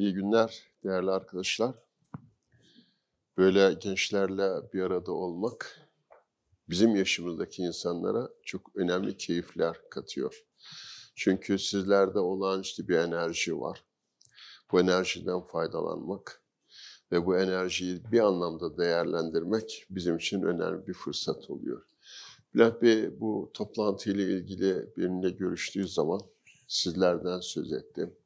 İyi günler değerli arkadaşlar. Böyle gençlerle bir arada olmak bizim yaşımızdaki insanlara çok önemli keyifler katıyor. Çünkü sizlerde olağanüstü bir enerji var. Bu enerjiden faydalanmak ve bu enerjiyi bir anlamda değerlendirmek bizim için önemli bir fırsat oluyor. Bülent Bey bu toplantıyla ilgili benimle görüştüğü zaman sizlerden söz etti.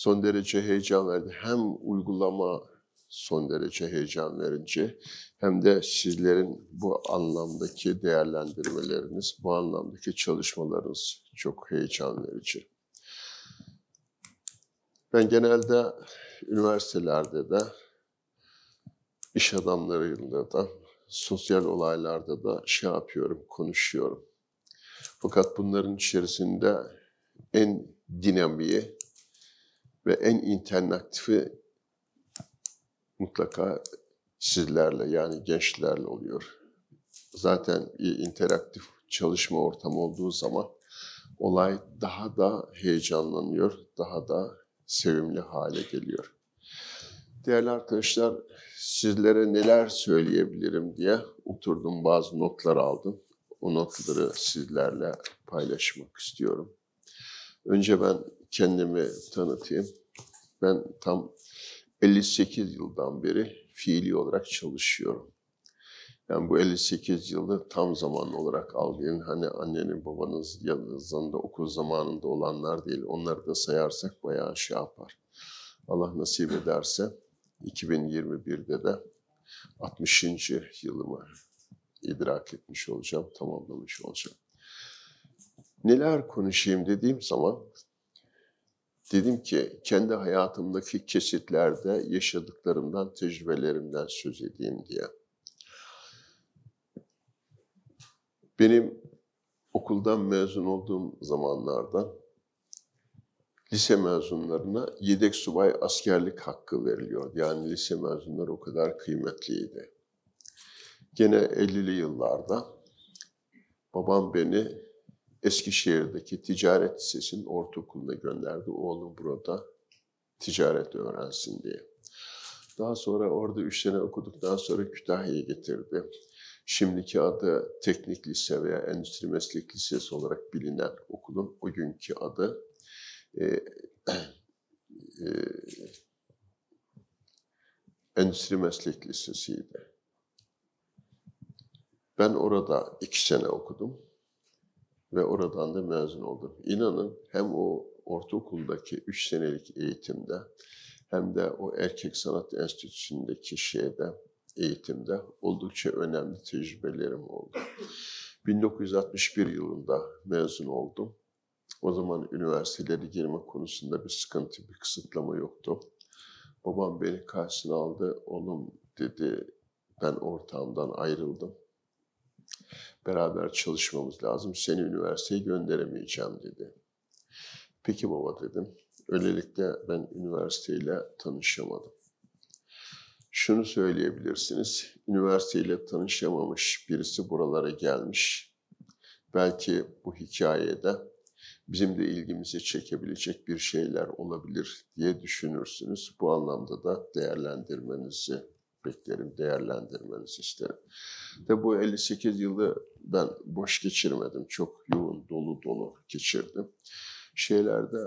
Son derece heyecan verdi. Hem uygulama son derece heyecan verici hem de sizlerin bu anlamdaki değerlendirmeleriniz, bu anlamdaki çalışmalarınız çok heyecan verici. Ben genelde üniversitelerde de, iş adamlarıyla da, sosyal olaylarda da şey yapıyorum, konuşuyorum. Fakat bunların içerisinde en dinamiği ve en internaktifi mutlaka sizlerle yani gençlerle oluyor. Zaten bir interaktif çalışma ortamı olduğu zaman olay daha da heyecanlanıyor, daha da sevimli hale geliyor. Değerli arkadaşlar, sizlere neler söyleyebilirim diye oturdum, bazı notlar aldım. O notları sizlerle paylaşmak istiyorum. Önce ben kendimi tanıtayım. Ben tam 58 yıldan beri fiili olarak çalışıyorum. Yani bu 58 yılı tam zaman olarak algılayın. Hani annenin babanız yanınızda okul zamanında olanlar değil. Onları da sayarsak bayağı şey yapar. Allah nasip ederse 2021'de de 60. yılımı idrak etmiş olacağım, tamamlamış olacağım. Neler konuşayım dediğim zaman dedim ki kendi hayatımdaki kesitlerde yaşadıklarımdan, tecrübelerimden söz edeyim diye. Benim okuldan mezun olduğum zamanlarda lise mezunlarına yedek subay askerlik hakkı veriliyor. Yani lise mezunları o kadar kıymetliydi. Gene 50'li yıllarda babam beni Eskişehir'deki ticaret lisesinin ortaokuluna gönderdi. Oğlum burada ticaret öğrensin diye. Daha sonra orada üç sene okuduktan sonra Kütahya'ya getirdi. Şimdiki adı Teknik Lise veya Endüstri Meslek Lisesi olarak bilinen okulun o günkü adı e, e, Endüstri Meslek Lisesi'ydi. Ben orada iki sene okudum ve oradan da mezun oldum. İnanın hem o ortaokuldaki üç senelik eğitimde hem de o Erkek Sanat Enstitüsü'ndeki şeyde, eğitimde oldukça önemli tecrübelerim oldu. 1961 yılında mezun oldum. O zaman üniversitelere girme konusunda bir sıkıntı, bir kısıtlama yoktu. Babam beni karşısına aldı. Oğlum dedi, ben ortağımdan ayrıldım beraber çalışmamız lazım. Seni üniversiteye gönderemeyeceğim dedi. Peki baba dedim. Öylelikle ben üniversiteyle tanışamadım. Şunu söyleyebilirsiniz. Üniversiteyle tanışamamış birisi buralara gelmiş. Belki bu hikayede bizim de ilgimizi çekebilecek bir şeyler olabilir diye düşünürsünüz. Bu anlamda da değerlendirmenizi beklerim, değerlendirmenizi isterim. De bu 58 yılı ben boş geçirmedim. Çok yoğun, dolu dolu geçirdim. Şeylerde,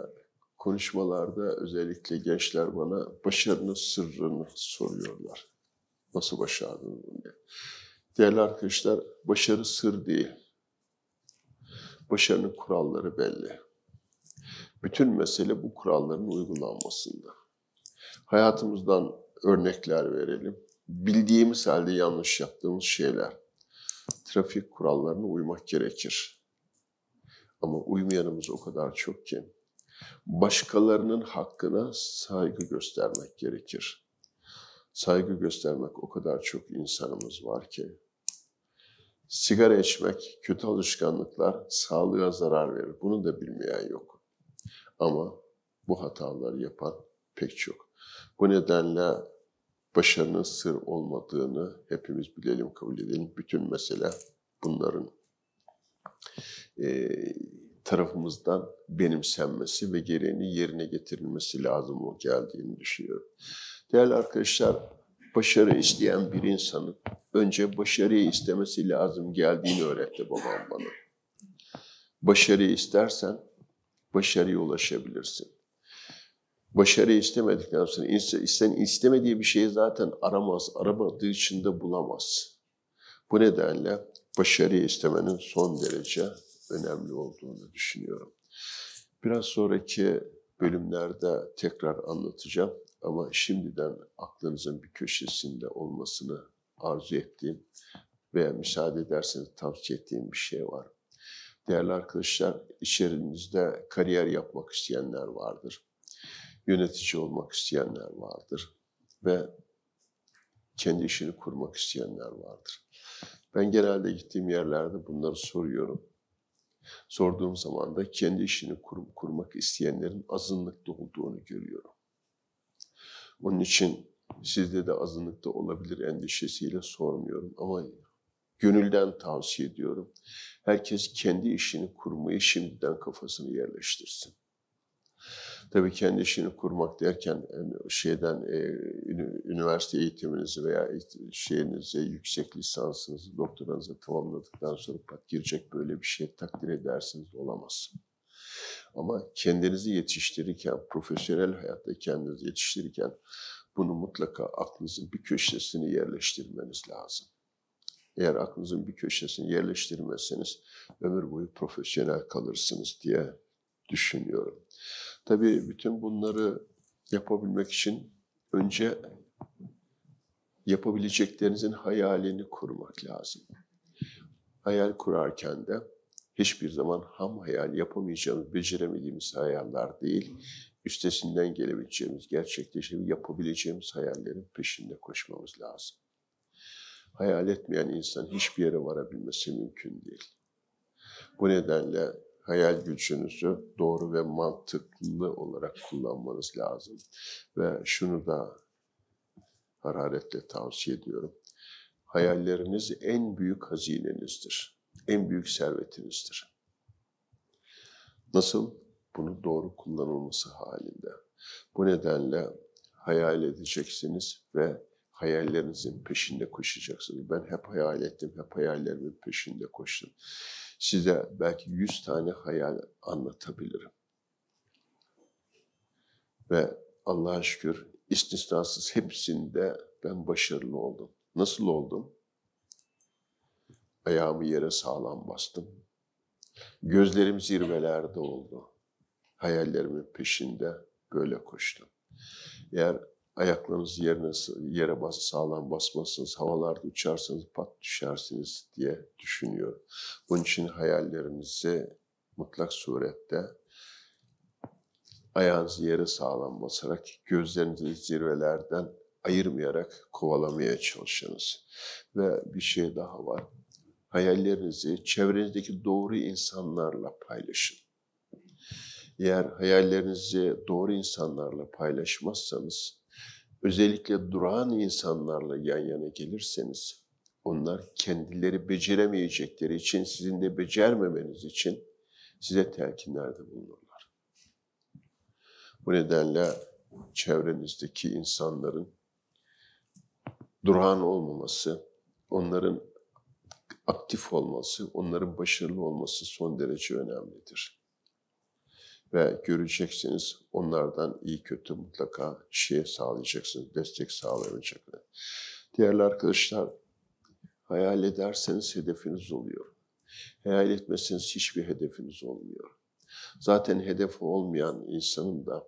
konuşmalarda özellikle gençler bana başarının sırrını soruyorlar. Nasıl başardın bunu diye. Değerli arkadaşlar, başarı sır değil. Başarının kuralları belli. Bütün mesele bu kuralların uygulanmasında. Hayatımızdan örnekler verelim. Bildiğimiz halde yanlış yaptığımız şeyler. Trafik kurallarına uymak gerekir. Ama uymayanımız o kadar çok ki. Başkalarının hakkına saygı göstermek gerekir. Saygı göstermek o kadar çok insanımız var ki. Sigara içmek, kötü alışkanlıklar sağlığa zarar verir. Bunu da bilmeyen yok. Ama bu hataları yapan pek çok. Bu nedenle başarının sır olmadığını hepimiz bilelim, kabul edelim. Bütün mesele bunların e, tarafımızdan benimsenmesi ve gereğini yerine getirilmesi lazım o geldiğini düşünüyorum. Değerli arkadaşlar, başarı isteyen bir insanın önce başarıyı istemesi lazım geldiğini öğretti babam bana. Başarıyı istersen başarıya ulaşabilirsin. Başarıyı istemedikten sonra insan istemediği bir şeyi zaten aramaz, aramadığı için de bulamaz. Bu nedenle başarıyı istemenin son derece önemli olduğunu düşünüyorum. Biraz sonraki bölümlerde tekrar anlatacağım ama şimdiden aklınızın bir köşesinde olmasını arzu ettiğim veya müsaade ederseniz tavsiye ettiğim bir şey var. Değerli arkadaşlar, içerinizde kariyer yapmak isteyenler vardır. Yönetici olmak isteyenler vardır ve kendi işini kurmak isteyenler vardır. Ben genelde gittiğim yerlerde bunları soruyorum. Sorduğum zaman da kendi işini kur, kurmak isteyenlerin azınlıkta olduğunu görüyorum. Onun için sizde de azınlıkta olabilir endişesiyle sormuyorum ama gönülden tavsiye ediyorum. Herkes kendi işini kurmayı şimdiden kafasını yerleştirsin. Tabii kendi işini kurmak derken şeyden e, üniversite eğitiminizi veya şeyinizi, yüksek lisansınızı, doktoranızı tamamladıktan sonra pat girecek böyle bir şey takdir edersiniz olamaz. Ama kendinizi yetiştirirken, profesyonel hayatta kendinizi yetiştirirken bunu mutlaka aklınızın bir köşesine yerleştirmeniz lazım. Eğer aklınızın bir köşesini yerleştirmezseniz ömür boyu profesyonel kalırsınız diye düşünüyorum. Tabii bütün bunları yapabilmek için önce yapabileceklerinizin hayalini kurmak lazım. Hayal kurarken de hiçbir zaman ham hayal yapamayacağımız, beceremediğimiz hayaller değil, üstesinden gelebileceğimiz, gerçekleşebileceğimiz, yapabileceğimiz hayallerin peşinde koşmamız lazım. Hayal etmeyen insan hiçbir yere varabilmesi mümkün değil. Bu nedenle hayal gücünüzü doğru ve mantıklı olarak kullanmanız lazım. Ve şunu da hararetle tavsiye ediyorum. Hayalleriniz en büyük hazinenizdir. En büyük servetinizdir. Nasıl? Bunu doğru kullanılması halinde. Bu nedenle hayal edeceksiniz ve hayallerinizin peşinde koşacaksınız. Ben hep hayal ettim, hep hayallerimin peşinde koştum size belki yüz tane hayal anlatabilirim. Ve Allah'a şükür istisnasız hepsinde ben başarılı oldum. Nasıl oldum? Ayağımı yere sağlam bastım. Gözlerim zirvelerde oldu. Hayallerimin peşinde böyle koştum. Eğer ayaklarınızı yerine, yere bas, sağlam basmazsınız, havalarda uçarsanız pat düşersiniz diye düşünüyorum. Bunun için hayallerinizi mutlak surette ayağınızı yere sağlam basarak, gözlerinizi zirvelerden ayırmayarak kovalamaya çalışınız. Ve bir şey daha var. Hayallerinizi çevrenizdeki doğru insanlarla paylaşın. Eğer hayallerinizi doğru insanlarla paylaşmazsanız, özellikle durağan insanlarla yan yana gelirseniz, onlar kendileri beceremeyecekleri için, sizin de becermemeniz için size telkinlerde bulunurlar. Bu nedenle çevrenizdeki insanların durağan olmaması, onların aktif olması, onların başarılı olması son derece önemlidir ve göreceksiniz onlardan iyi kötü mutlaka şey sağlayacaksınız, destek sağlayacaklar. Değerli arkadaşlar, hayal ederseniz hedefiniz oluyor. Hayal etmezseniz hiçbir hedefiniz olmuyor. Zaten hedefi olmayan insanın da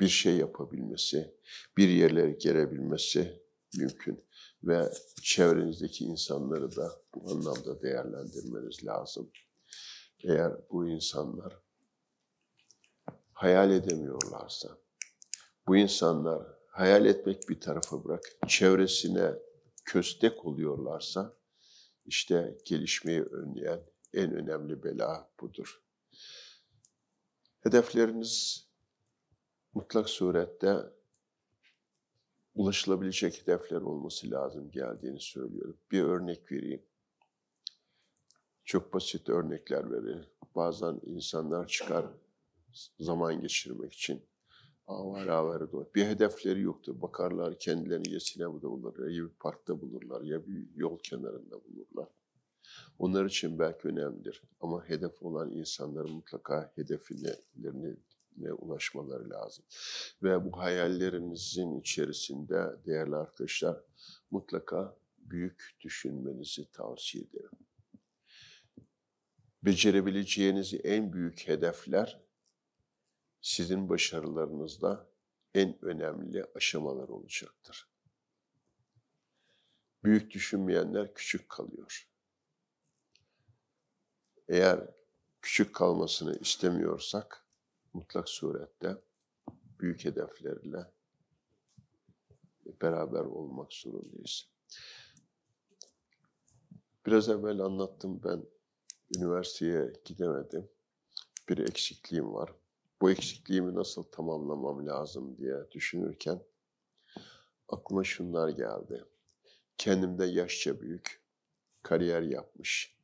bir şey yapabilmesi, bir yerlere gelebilmesi mümkün. Ve çevrenizdeki insanları da bu anlamda değerlendirmeniz lazım. Eğer bu insanlar hayal edemiyorlarsa, bu insanlar hayal etmek bir tarafa bırak, çevresine köstek oluyorlarsa, işte gelişmeyi önleyen en önemli bela budur. Hedefleriniz mutlak surette ulaşılabilecek hedefler olması lazım geldiğini söylüyorum. Bir örnek vereyim. Çok basit örnekler vereyim. bazen insanlar çıkar zaman geçirmek için. Avar avar doğru. Bir hedefleri yoktur. Bakarlar kendilerini ya sinemada bulurlar, ya bir parkta bulurlar, ya bir yol kenarında bulurlar. Onlar için belki önemlidir. Ama hedef olan insanların mutlaka hedeflerine ulaşmaları lazım. Ve bu hayallerinizin içerisinde değerli arkadaşlar mutlaka büyük düşünmenizi tavsiye ederim. Becerebileceğiniz en büyük hedefler sizin başarılarınızda en önemli aşamalar olacaktır. Büyük düşünmeyenler küçük kalıyor. Eğer küçük kalmasını istemiyorsak mutlak surette büyük hedeflerle beraber olmak zorundayız. Biraz evvel anlattım ben üniversiteye gidemedim. Bir eksikliğim var. Bu eksikliğimi nasıl tamamlamam lazım diye düşünürken aklıma şunlar geldi. Kendimde yaşça büyük, kariyer yapmış,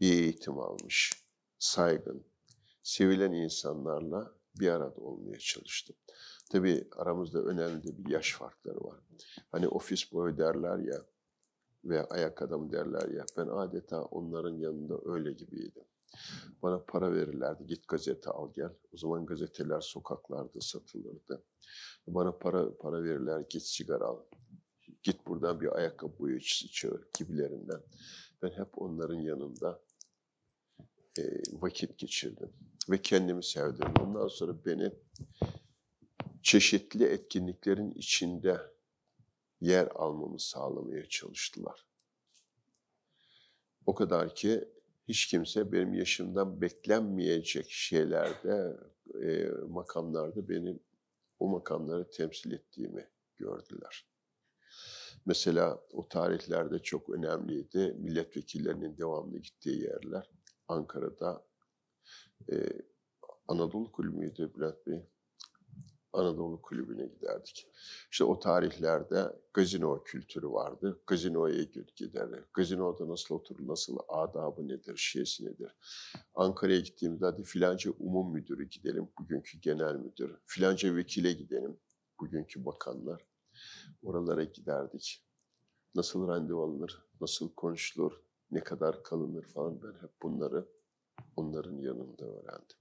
iyi eğitim almış, saygın, sevilen insanlarla bir arada olmaya çalıştım. Tabii aramızda önemli bir yaş farkları var. Hani ofis boyu derler ya ve ayak adamı derler ya ben adeta onların yanında öyle gibiydim. Bana para verirlerdi. Git gazete al gel. O zaman gazeteler sokaklarda satılırdı. Bana para para verirler. Git sigara al. Git buradan bir ayakkabı boyacısı çağır gibilerinden. Ben hep onların yanında e, vakit geçirdim. Ve kendimi sevdim. Ondan sonra beni çeşitli etkinliklerin içinde yer almamı sağlamaya çalıştılar. O kadar ki hiç kimse benim yaşımdan beklenmeyecek şeylerde, e, makamlarda benim o makamları temsil ettiğimi gördüler. Mesela o tarihlerde çok önemliydi. Milletvekillerinin devamlı gittiği yerler. Ankara'da e, Anadolu Kulübü müydü Bülent Bey? Anadolu Kulübü'ne giderdik. İşte o tarihlerde gazino kültürü vardı. Gazinoya giderler. Gazinoda nasıl oturur, nasıl adabı nedir, şeysi nedir. Ankara'ya gittiğimde hadi filanca umum müdürü gidelim, bugünkü genel müdür. Filanca vekile gidelim, bugünkü bakanlar. Oralara giderdik. Nasıl randevu alınır, nasıl konuşulur, ne kadar kalınır falan ben hep bunları onların yanında öğrendim.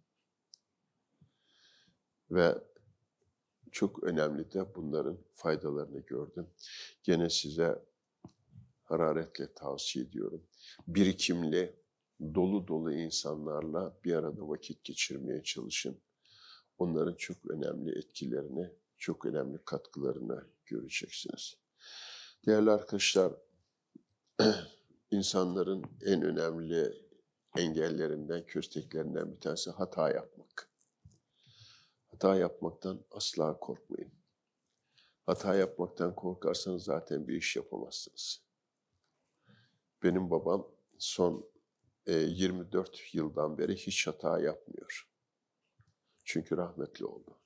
Ve çok önemli de bunların faydalarını gördüm. Gene size hararetle tavsiye ediyorum. Birikimli, dolu dolu insanlarla bir arada vakit geçirmeye çalışın. Onların çok önemli etkilerini, çok önemli katkılarını göreceksiniz. Değerli arkadaşlar, insanların en önemli engellerinden, kösteklerinden bir tanesi hata yapmak. Hata yapmaktan asla korkmayın. Hata yapmaktan korkarsanız zaten bir iş yapamazsınız. Benim babam son 24 e, yıldan beri hiç hata yapmıyor. Çünkü rahmetli oldu.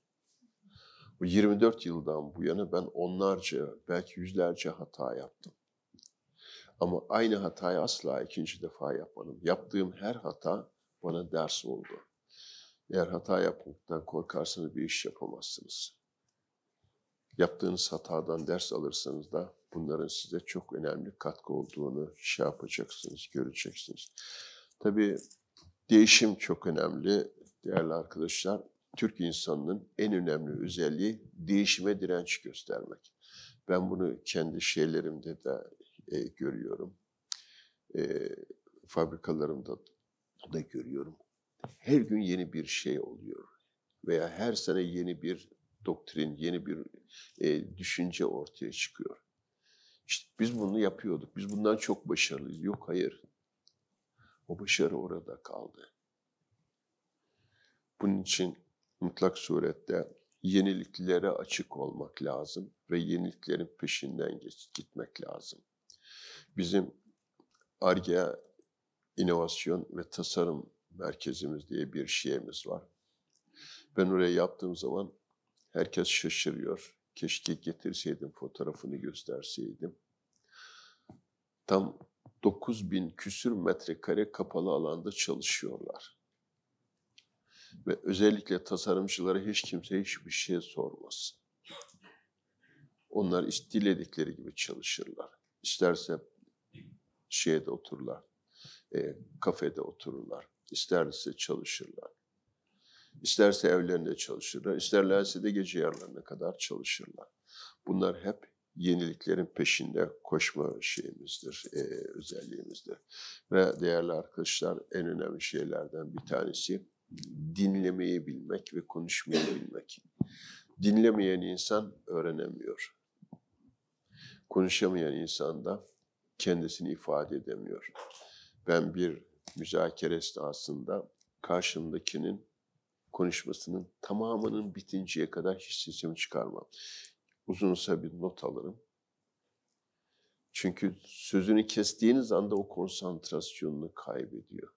Bu 24 yıldan bu yana ben onlarca, belki yüzlerce hata yaptım. Ama aynı hatayı asla ikinci defa yapmadım. Yaptığım her hata bana ders oldu. Eğer hata yapmaktan korkarsanız bir iş yapamazsınız. Yaptığınız hatadan ders alırsanız da bunların size çok önemli katkı olduğunu şey yapacaksınız, göreceksiniz. Tabii değişim çok önemli değerli arkadaşlar. Türk insanının en önemli özelliği değişime direnç göstermek. Ben bunu kendi şeylerimde de e, görüyorum. E, fabrikalarımda da görüyorum her gün yeni bir şey oluyor veya her sene yeni bir doktrin, yeni bir e, düşünce ortaya çıkıyor. İşte biz bunu yapıyorduk. Biz bundan çok başarılıyız. Yok hayır. O başarı orada kaldı. Bunun için mutlak surette yeniliklere açık olmak lazım ve yeniliklerin peşinden gitmek lazım. Bizim ARGE, inovasyon ve tasarım merkezimiz diye bir şeyimiz var. Ben oraya yaptığım zaman herkes şaşırıyor. Keşke getirseydim fotoğrafını gösterseydim. Tam 9000 küsür metrekare kapalı alanda çalışıyorlar. Ve özellikle tasarımcılara hiç kimse hiçbir şey sormaz. Onlar diledikleri gibi çalışırlar. İsterse şeyde otururlar, e, kafede otururlar. İsterse çalışırlar. İsterse evlerinde çalışırlar, isterlerse de gece yarılarına kadar çalışırlar. Bunlar hep yeniliklerin peşinde koşma şeyimizdir, e, özelliğimizdir. Ve değerli arkadaşlar en önemli şeylerden bir tanesi dinlemeyi bilmek ve konuşmayı bilmek. Dinlemeyen insan öğrenemiyor. Konuşamayan insan da kendisini ifade edemiyor. Ben bir müzakere esnasında karşımdakinin konuşmasının tamamının bitinceye kadar hiç sesimi çıkarmam. Uzunsa bir not alırım. Çünkü sözünü kestiğiniz anda o konsantrasyonunu kaybediyor.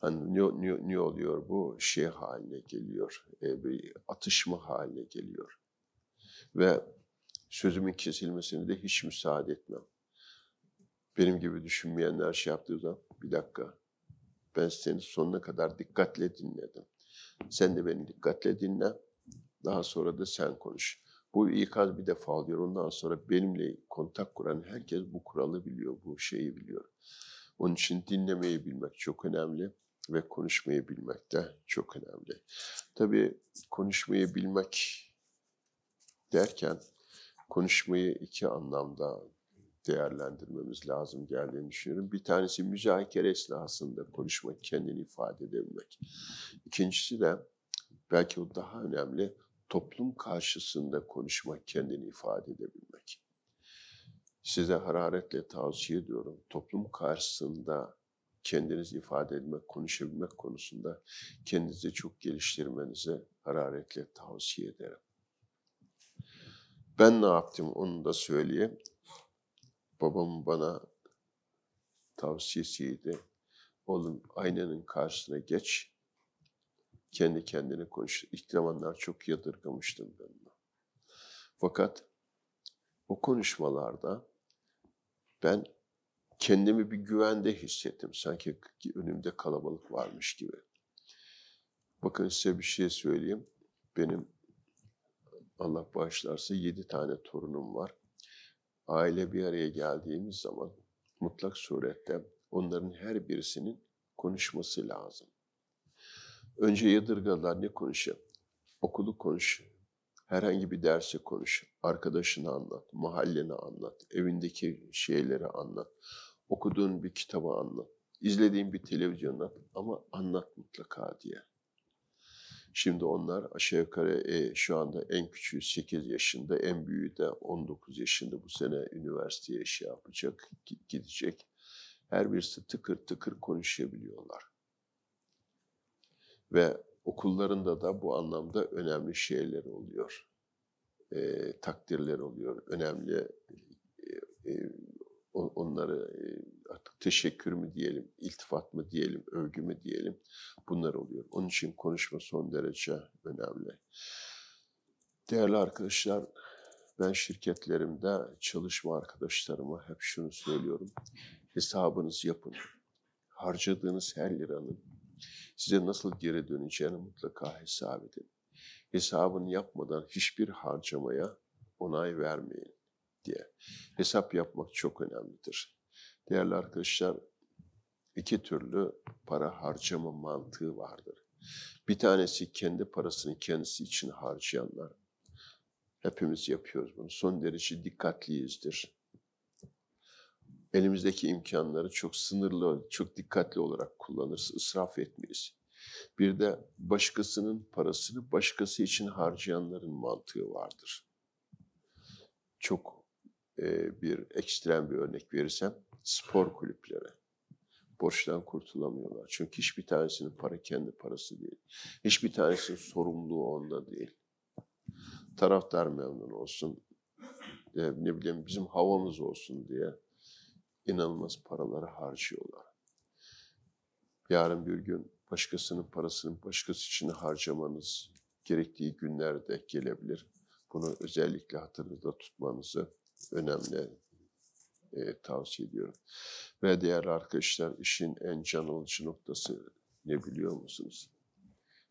Hani ne, ne, ne oluyor bu? Şey haline geliyor, e, bir atışma haline geliyor. Ve sözümün kesilmesine de hiç müsaade etmem. Benim gibi düşünmeyenler şey yaptığı zaman bir dakika ben seni sonuna kadar dikkatle dinledim. Sen de beni dikkatle dinle. Daha sonra da sen konuş. Bu ikaz bir defa oluyor. Ondan sonra benimle kontak kuran herkes bu kuralı biliyor, bu şeyi biliyor. Onun için dinlemeyi bilmek çok önemli ve konuşmayı bilmek de çok önemli. Tabii konuşmayı bilmek derken konuşmayı iki anlamda değerlendirmemiz lazım geldiğini düşünüyorum. Bir tanesi müzakere esnasında konuşmak, kendini ifade edebilmek. İkincisi de belki o daha önemli toplum karşısında konuşmak, kendini ifade edebilmek. Size hararetle tavsiye ediyorum. Toplum karşısında kendinizi ifade etmek, konuşabilmek konusunda kendinizi çok geliştirmenizi hararetle tavsiye ederim. Ben ne yaptım onu da söyleyeyim. Babamın bana tavsiyesiydi. Oğlum aynanın karşısına geç, kendi kendine konuş. İlk zamanlar çok yadırgamıştım ben bunu. Fakat o konuşmalarda ben kendimi bir güvende hissettim. Sanki önümde kalabalık varmış gibi. Bakın size bir şey söyleyeyim. Benim Allah bağışlarsa yedi tane torunum var. Aile bir araya geldiğimiz zaman mutlak surette onların her birisinin konuşması lazım. Önce yadırgalar ne konuşuyor? Okulu konuş, herhangi bir dersi konuş, arkadaşını anlat, mahalleni anlat, evindeki şeyleri anlat, okuduğun bir kitabı anlat, izlediğin bir televizyon anlat ama anlat mutlaka diye. Şimdi onlar aşağı yukarı e, şu anda en küçüğü 8 yaşında, en büyüğü de 19 yaşında bu sene üniversiteye şey yapacak, gidecek. Her birisi tıkır tıkır konuşabiliyorlar. Ve okullarında da bu anlamda önemli şeyler oluyor. E, takdirler oluyor. Önemli e, e, onları e, artık teşekkür mü diyelim, iltifat mı diyelim, övgü mü diyelim bunlar oluyor. Onun için konuşma son derece önemli. Değerli arkadaşlar, ben şirketlerimde çalışma arkadaşlarıma hep şunu söylüyorum. Hesabınızı yapın. Harcadığınız her liranın size nasıl geri döneceğini mutlaka hesap edin. Hesabını yapmadan hiçbir harcamaya onay vermeyin diye. Hesap yapmak çok önemlidir. Değerli arkadaşlar, iki türlü para harcama mantığı vardır. Bir tanesi kendi parasını kendisi için harcayanlar. Hepimiz yapıyoruz bunu. Son derece dikkatliyizdir. Elimizdeki imkanları çok sınırlı, çok dikkatli olarak kullanırız, israf etmeyiz. Bir de başkasının parasını başkası için harcayanların mantığı vardır. Çok e, bir ekstrem bir örnek verirsem spor kulüpleri borçtan kurtulamıyorlar. Çünkü hiçbir tanesinin para kendi parası değil. Hiçbir tanesinin sorumluluğu onda değil. Taraftar memnun olsun, e, ne bileyim bizim havamız olsun diye inanılmaz paraları harcıyorlar. Yarın bir gün başkasının parasını başkası için harcamanız gerektiği günler de gelebilir. Bunu özellikle hatırınızda tutmanızı önemli e, tavsiye ediyorum. Ve değerli arkadaşlar işin en can alıcı noktası ne biliyor musunuz?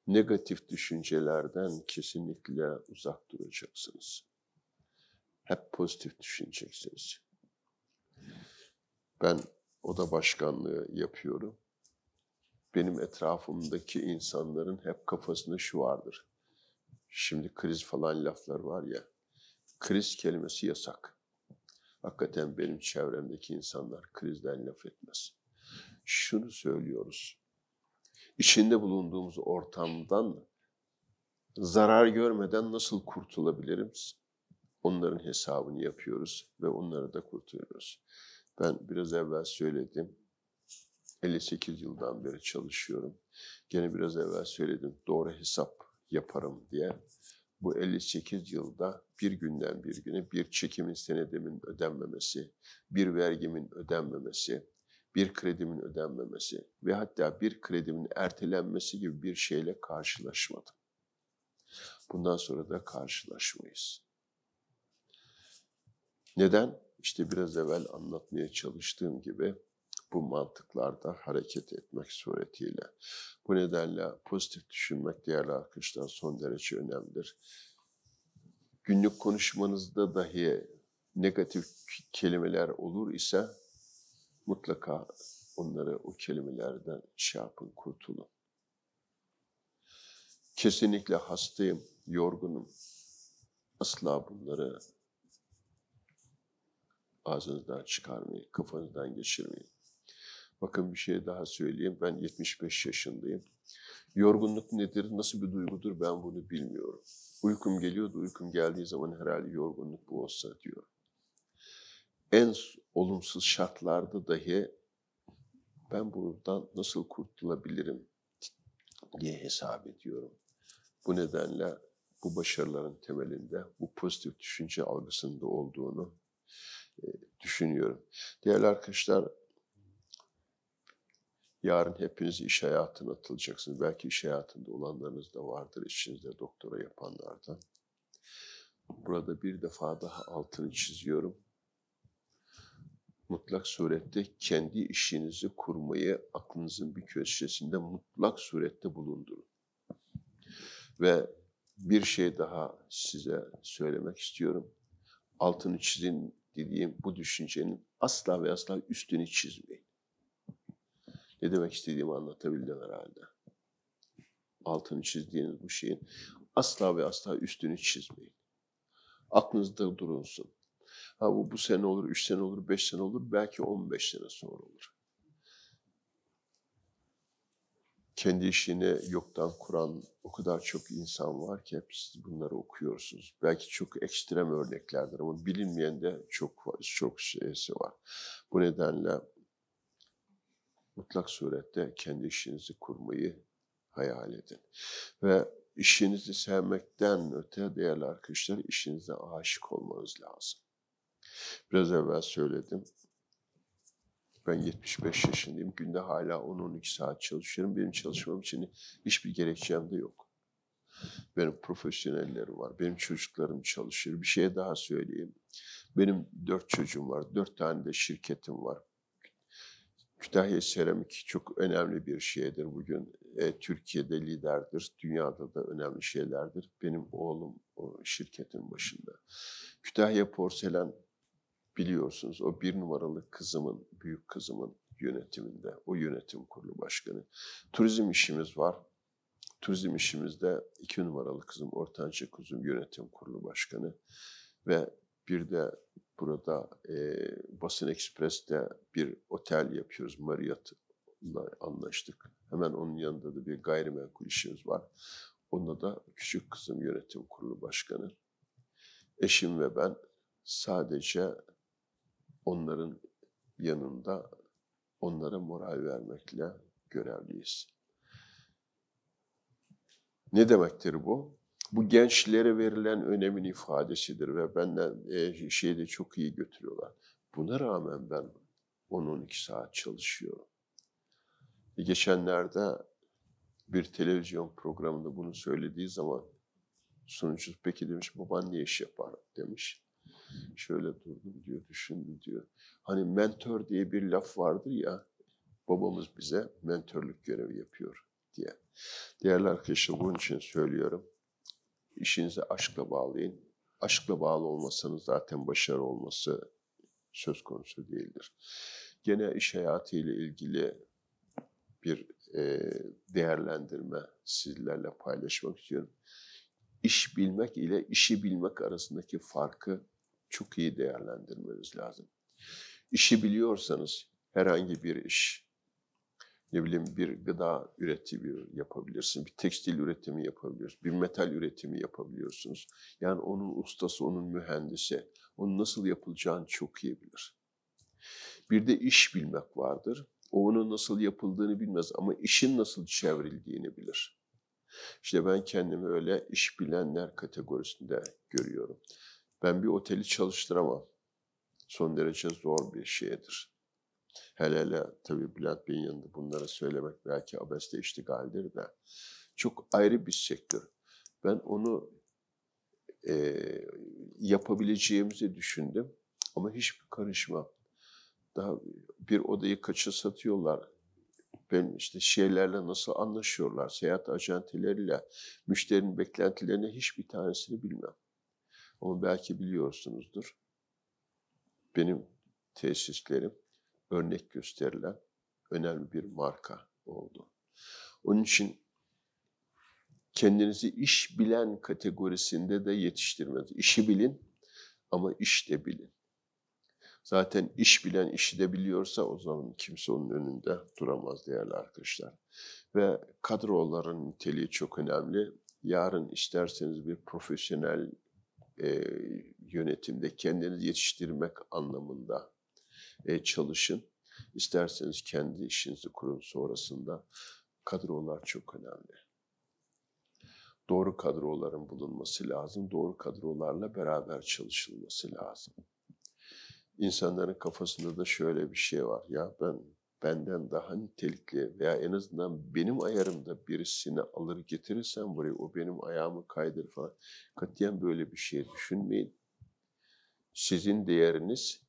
Negatif düşüncelerden kesinlikle uzak duracaksınız. Hep pozitif düşüneceksiniz. Ben oda başkanlığı yapıyorum. Benim etrafımdaki insanların hep kafasında şu vardır. Şimdi kriz falan laflar var ya. Kriz kelimesi yasak. Hakikaten benim çevremdeki insanlar krizden laf etmez. Şunu söylüyoruz. İçinde bulunduğumuz ortamdan zarar görmeden nasıl kurtulabilirim? Onların hesabını yapıyoruz ve onları da kurtarıyoruz. Ben biraz evvel söyledim. 58 yıldan beri çalışıyorum. Gene biraz evvel söyledim. Doğru hesap yaparım diye. Bu 58 yılda bir günden bir güne bir çekimin senedimin ödenmemesi, bir vergimin ödenmemesi, bir kredimin ödenmemesi ve hatta bir kredimin ertelenmesi gibi bir şeyle karşılaşmadım. Bundan sonra da karşılaşmayız. Neden? İşte biraz evvel anlatmaya çalıştığım gibi bu mantıklarda hareket etmek suretiyle. Bu nedenle pozitif düşünmek değerli arkadaşlar son derece önemlidir. Günlük konuşmanızda dahi negatif kelimeler olur ise mutlaka onları o kelimelerden şey yapın, kurtulun. Kesinlikle hastayım, yorgunum. Asla bunları ağzınızdan çıkarmayın, kafanızdan geçirmeyin. Bakın bir şey daha söyleyeyim. Ben 75 yaşındayım. Yorgunluk nedir, nasıl bir duygudur ben bunu bilmiyorum. Uykum geliyordu, uykum geldiği zaman herhalde yorgunluk bu olsa diyor. En olumsuz şartlarda dahi ben buradan nasıl kurtulabilirim diye hesap ediyorum. Bu nedenle bu başarıların temelinde bu pozitif düşünce algısında olduğunu e, düşünüyorum. Değerli arkadaşlar, yarın hepiniz iş hayatına atılacaksınız. Belki iş hayatında olanlarınız da vardır içinizde doktora yapanlardan. Burada bir defa daha altını çiziyorum. Mutlak surette kendi işinizi kurmayı aklınızın bir köşesinde mutlak surette bulundurun. Ve bir şey daha size söylemek istiyorum. Altını çizin dediğim bu düşüncenin asla ve asla üstünü çizmeyin. Ne demek istediğimi anlatabildim herhalde. Altını çizdiğiniz bu şeyin asla ve asla üstünü çizmeyin. Aklınızda durunsun. Ha bu bu sene olur, üç sene olur, beş sene olur, belki on beş sene sonra olur. Kendi işini yoktan kuran o kadar çok insan var ki hep siz bunları okuyorsunuz. Belki çok ekstrem örneklerdir ama bilinmeyen de çok çok şeysi var. Bu nedenle mutlak surette kendi işinizi kurmayı hayal edin. Ve işinizi sevmekten öte değerli arkadaşlar işinize aşık olmanız lazım. Biraz evvel söyledim. Ben 75 yaşındayım. Günde hala 10-12 saat çalışıyorum. Benim çalışmam için hiçbir gerekçem de yok. Benim profesyonellerim var. Benim çocuklarım çalışıyor. Bir şey daha söyleyeyim. Benim dört çocuğum var. Dört tane de şirketim var. Kütahya Seramik çok önemli bir şeydir bugün. E, Türkiye'de liderdir, dünyada da önemli şeylerdir. Benim oğlum o şirketin başında. Kütahya Porselen biliyorsunuz o bir numaralı kızımın, büyük kızımın yönetiminde, o yönetim kurulu başkanı. Turizm işimiz var. Turizm işimizde iki numaralı kızım, ortanca kuzum yönetim kurulu başkanı. Ve bir de burada e, Basın Ekspres'te bir otel yapıyoruz. Marriott'la anlaştık. Hemen onun yanında da bir gayrimenkul işimiz var. Onda da küçük kızım yönetim kurulu başkanı. Eşim ve ben sadece onların yanında onlara moral vermekle görevliyiz. Ne demektir bu? Bu gençlere verilen önemin ifadesidir ve benden e, şeyde çok iyi götürüyorlar. Buna rağmen ben 10-12 saat çalışıyorum. E, geçenlerde bir televizyon programında bunu söylediği zaman sunucu peki demiş baban ne iş yapar demiş. Şöyle durdum diyor, düşündüm diyor. Hani mentor diye bir laf vardır ya, Babamız bize mentörlük görevi yapıyor diye. Değerli arkadaşlar bunun için söylüyorum. İşinizi aşkla bağlayın. Aşkla bağlı olmasanız zaten başarı olması söz konusu değildir. Gene iş hayatı ile ilgili bir e, değerlendirme sizlerle paylaşmak istiyorum. İş bilmek ile işi bilmek arasındaki farkı çok iyi değerlendirmeniz lazım. İşi biliyorsanız herhangi bir iş, ne bileyim bir gıda üretimi yapabilirsin, bir tekstil üretimi yapabiliyorsun, bir metal üretimi yapabiliyorsunuz. Yani onun ustası, onun mühendisi, onun nasıl yapılacağını çok iyi bilir. Bir de iş bilmek vardır. O onun nasıl yapıldığını bilmez ama işin nasıl çevrildiğini bilir. İşte ben kendimi öyle iş bilenler kategorisinde görüyorum. Ben bir oteli çalıştıramam. Son derece zor bir şeydir. Hele hele tabii Bülent Bey'in yanında bunları söylemek belki abeste iştigaldir de çok ayrı bir sektör. Ben onu e, yapabileceğimizi düşündüm ama hiçbir karışma. Daha bir odayı kaça satıyorlar? Ben işte şeylerle nasıl anlaşıyorlar? Seyahat acenteleriyle müşterinin beklentilerine hiçbir tanesini bilmem. Ama belki biliyorsunuzdur. Benim tesislerim örnek gösterilen önemli bir marka oldu. Onun için kendinizi iş bilen kategorisinde de yetiştirmeniz. İşi bilin ama iş de bilin. Zaten iş bilen işi de biliyorsa o zaman kimse onun önünde duramaz değerli arkadaşlar. Ve kadroların niteliği çok önemli. Yarın isterseniz bir profesyonel e, yönetimde kendinizi yetiştirmek anlamında e, çalışın. İsterseniz kendi işinizi kurun sonrasında. Kadrolar çok önemli. Doğru kadroların bulunması lazım. Doğru kadrolarla beraber çalışılması lazım. İnsanların kafasında da şöyle bir şey var. Ya ben benden daha nitelikli veya en azından benim ayarımda birisini alır getirirsem buraya o benim ayağımı kaydır falan. Katiyen böyle bir şey düşünmeyin. Sizin değeriniz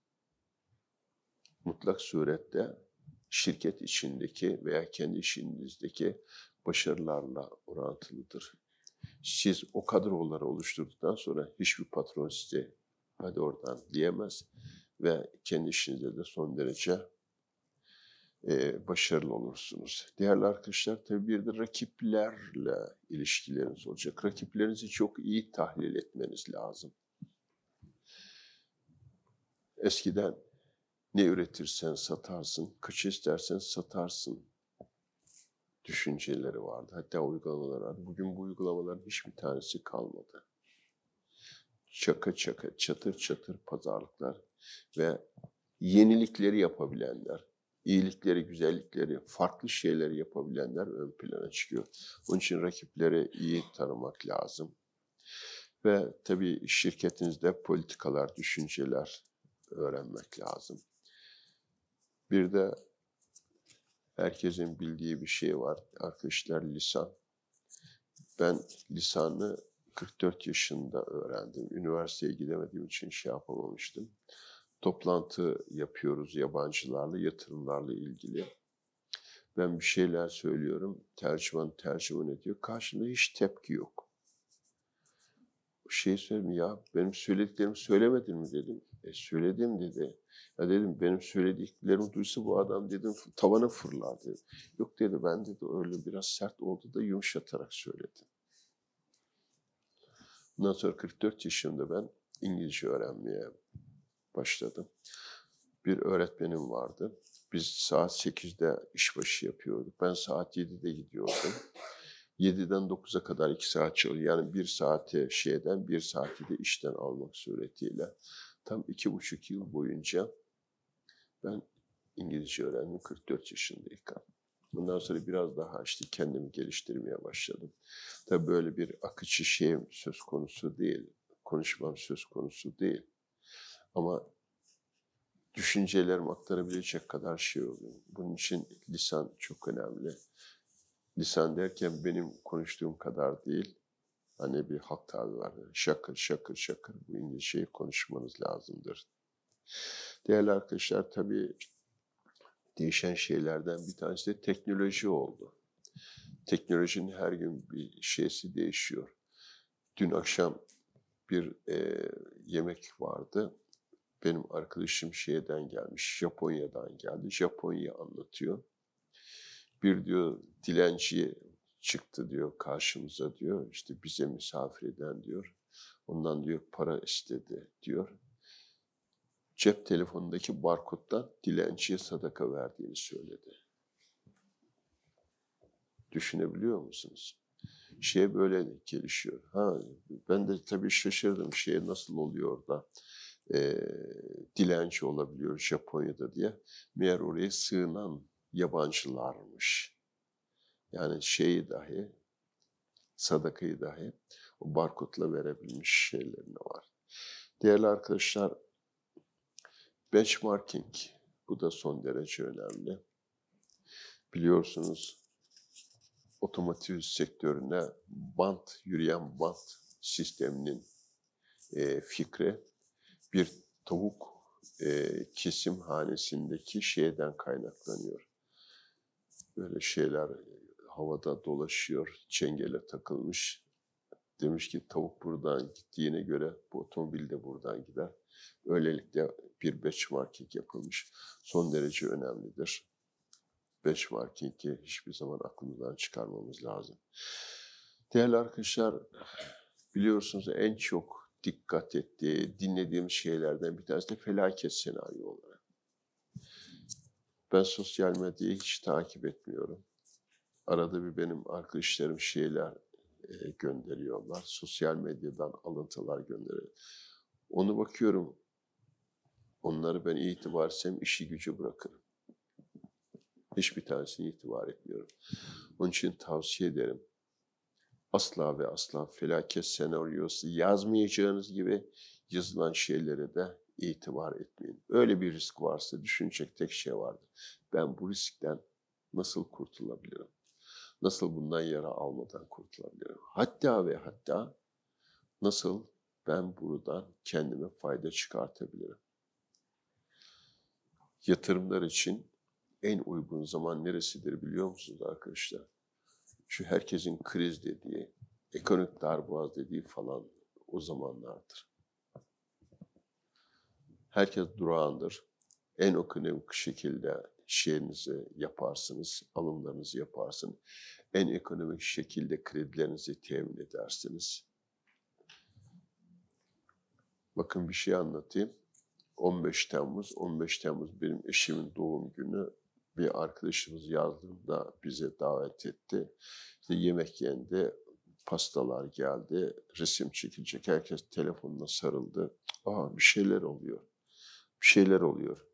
mutlak surette şirket içindeki veya kendi işinizdeki başarılarla orantılıdır. Siz o kadroları oluşturduktan sonra hiçbir patron size hadi oradan diyemez ve kendi işinizde de son derece e, başarılı olursunuz. Değerli arkadaşlar tabii bir de rakiplerle ilişkileriniz olacak. Rakiplerinizi çok iyi tahlil etmeniz lazım. Eskiden ne üretirsen satarsın, kaç istersen satarsın düşünceleri vardı. Hatta uygulamalar. Bugün bu uygulamaların hiçbir tanesi kalmadı. Çaka çaka, çatır çatır pazarlıklar ve yenilikleri yapabilenler, iyilikleri, güzellikleri, farklı şeyleri yapabilenler ön plana çıkıyor. Onun için rakipleri iyi tanımak lazım. Ve tabii şirketinizde politikalar, düşünceler öğrenmek lazım. Bir de herkesin bildiği bir şey var arkadaşlar lisan. Ben lisanı 44 yaşında öğrendim. Üniversiteye gidemediğim için şey yapamamıştım. Toplantı yapıyoruz yabancılarla, yatırımlarla ilgili. Ben bir şeyler söylüyorum, tercüman tercüman ediyor. Karşında hiç tepki yok. Şey söyleyeyim ya, benim söylediklerimi söylemedin mi dedim. E söyledim dedi. Ya dedim benim söylediklerimi duysa bu adam dedim tavana fırlar dedi. Yok dedi ben dedi öyle biraz sert oldu da yumuşatarak söyledim. Bundan sonra 44 yaşında ben İngilizce öğrenmeye başladım. Bir öğretmenim vardı. Biz saat 8'de işbaşı yapıyorduk. Ben saat 7'de gidiyordum. 7'den 9'a kadar 2 saat çalışıyor. Yani 1 saati şeyden 1 saati de işten almak suretiyle tam iki buçuk yıl boyunca ben İngilizce öğrendim 44 yaşındayken. Bundan sonra biraz daha işte kendimi geliştirmeye başladım. Tabii böyle bir akıcı şey söz konusu değil. Konuşmam söz konusu değil. Ama düşüncelerimi aktarabilecek kadar şey oluyor. Bunun için lisan çok önemli. Lisan derken benim konuştuğum kadar değil. Hani bir halk tabi var. Şakır şakır şakır bu İngilizceyi konuşmanız lazımdır. Değerli arkadaşlar tabii değişen şeylerden bir tanesi de teknoloji oldu. Teknolojinin her gün bir şeysi değişiyor. Dün akşam bir e, yemek vardı. Benim arkadaşım şeyden gelmiş, Japonya'dan geldi. Japonya anlatıyor. Bir diyor dilenci çıktı diyor karşımıza diyor. İşte bize misafir eden diyor. Ondan diyor para istedi diyor. Cep telefonundaki barkoddan dilenciye sadaka verdiğini söyledi. Düşünebiliyor musunuz? Şey böyle gelişiyor. Ha, ben de tabii şaşırdım şeye nasıl oluyor da e, dilenci olabiliyor Japonya'da diye. Meğer oraya sığınan yabancılarmış. Yani şeyi dahi, sadakayı dahi o barkodla verebilmiş şeylerine var. Değerli arkadaşlar, benchmarking bu da son derece önemli. Biliyorsunuz otomotiv sektörüne bant, yürüyen bant sisteminin e, fikri bir tavuk e, kesim hanesindeki şeyden kaynaklanıyor. Böyle şeyler havada dolaşıyor, çengele takılmış. Demiş ki tavuk buradan gittiğine göre bu otomobil de buradan gider. Öylelikle bir benchmarking yapılmış. Son derece önemlidir. Benchmarking'i hiçbir zaman aklımızdan çıkarmamız lazım. Değerli arkadaşlar, biliyorsunuz en çok dikkat ettiği, dinlediğim şeylerden bir tanesi de felaket senaryoları. Ben sosyal medyayı hiç takip etmiyorum. Arada bir benim arkadaşlarım şeyler e, gönderiyorlar. Sosyal medyadan alıntılar gönderiyor. Onu bakıyorum. Onları ben itibar etsem işi gücü bırakırım. Hiçbir tanesini itibar etmiyorum. Onun için tavsiye ederim. Asla ve asla felaket senaryosu yazmayacağınız gibi yazılan şeylere de itibar etmeyin. Öyle bir risk varsa düşünecek tek şey vardır. Ben bu riskten nasıl kurtulabilirim? Nasıl bundan yara almadan kurtulabilirim? Hatta ve hatta nasıl ben buradan kendime fayda çıkartabilirim? Yatırımlar için en uygun zaman neresidir biliyor musunuz arkadaşlar? Şu herkesin kriz dediği, ekonomik darboğaz dediği falan o zamanlardır. Herkes durağandır. En ekonomik şekilde şeyinizi yaparsınız, alımlarınızı yaparsınız. En ekonomik şekilde kredilerinizi temin edersiniz. Bakın bir şey anlatayım. 15 Temmuz, 15 Temmuz benim eşimin doğum günü. Bir arkadaşımız yazdığında bize davet etti. İşte yemek yendi, pastalar geldi, resim çekilecek. Herkes telefonuna sarıldı. Aa bir şeyler oluyor. Bir şeyler oluyor.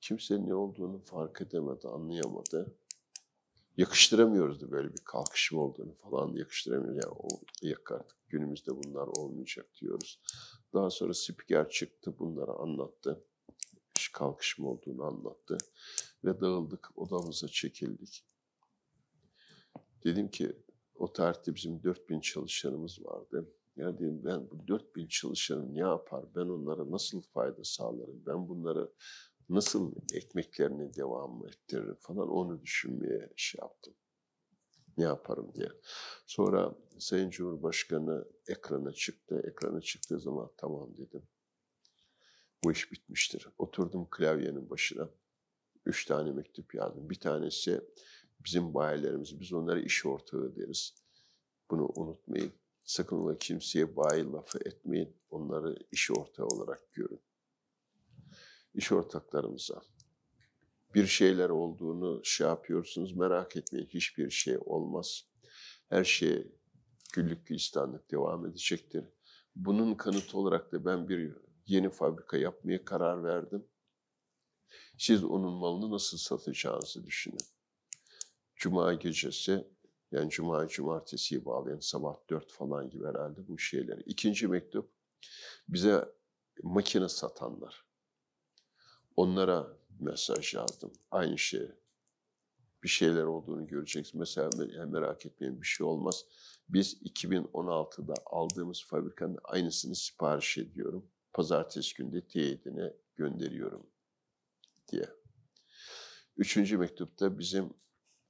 Kimse ne olduğunu fark edemedi, anlayamadı. Yakıştıramıyoruz da böyle bir kalkışma olduğunu falan yakıştıramıyoruz. Yani o yak artık günümüzde bunlar olmayacak diyoruz. Daha sonra spiker çıktı, bunları anlattı. İş kalkışma olduğunu anlattı. Ve dağıldık, odamıza çekildik. Dedim ki o tarihte bizim 4000 çalışanımız vardı. Ya dedim ben bu 4000 çalışanım ne yapar? Ben onlara nasıl fayda sağlarım? Ben bunları nasıl ekmeklerini devam ettiririm falan onu düşünmeye şey yaptım. Ne yaparım diye. Sonra Sayın Cumhurbaşkanı ekrana çıktı. Ekrana çıktığı zaman tamam dedim. Bu iş bitmiştir. Oturdum klavyenin başına. Üç tane mektup yazdım. Bir tanesi bizim bayilerimiz. Biz onlara iş ortağı deriz. Bunu unutmayın. Sakın kimseye bayi lafı etmeyin. Onları iş ortağı olarak görün. İş ortaklarımıza bir şeyler olduğunu şey yapıyorsunuz merak etmeyin. Hiçbir şey olmaz. Her şey güllük gülistanlık devam edecektir. Bunun kanıtı olarak da ben bir yeni fabrika yapmaya karar verdim. Siz onun malını nasıl satacağınızı düşünün. Cuma gecesi yani cuma cumartesiyi bağlayan sabah dört falan gibi herhalde bu şeyler. İkinci mektup bize makine satanlar. Onlara mesaj yazdım. Aynı şey. Bir şeyler olduğunu göreceksin. Mesela merak etmeyin bir şey olmaz. Biz 2016'da aldığımız fabrikanın aynısını sipariş ediyorum. Pazartesi günde teyidine gönderiyorum diye. Üçüncü mektupta bizim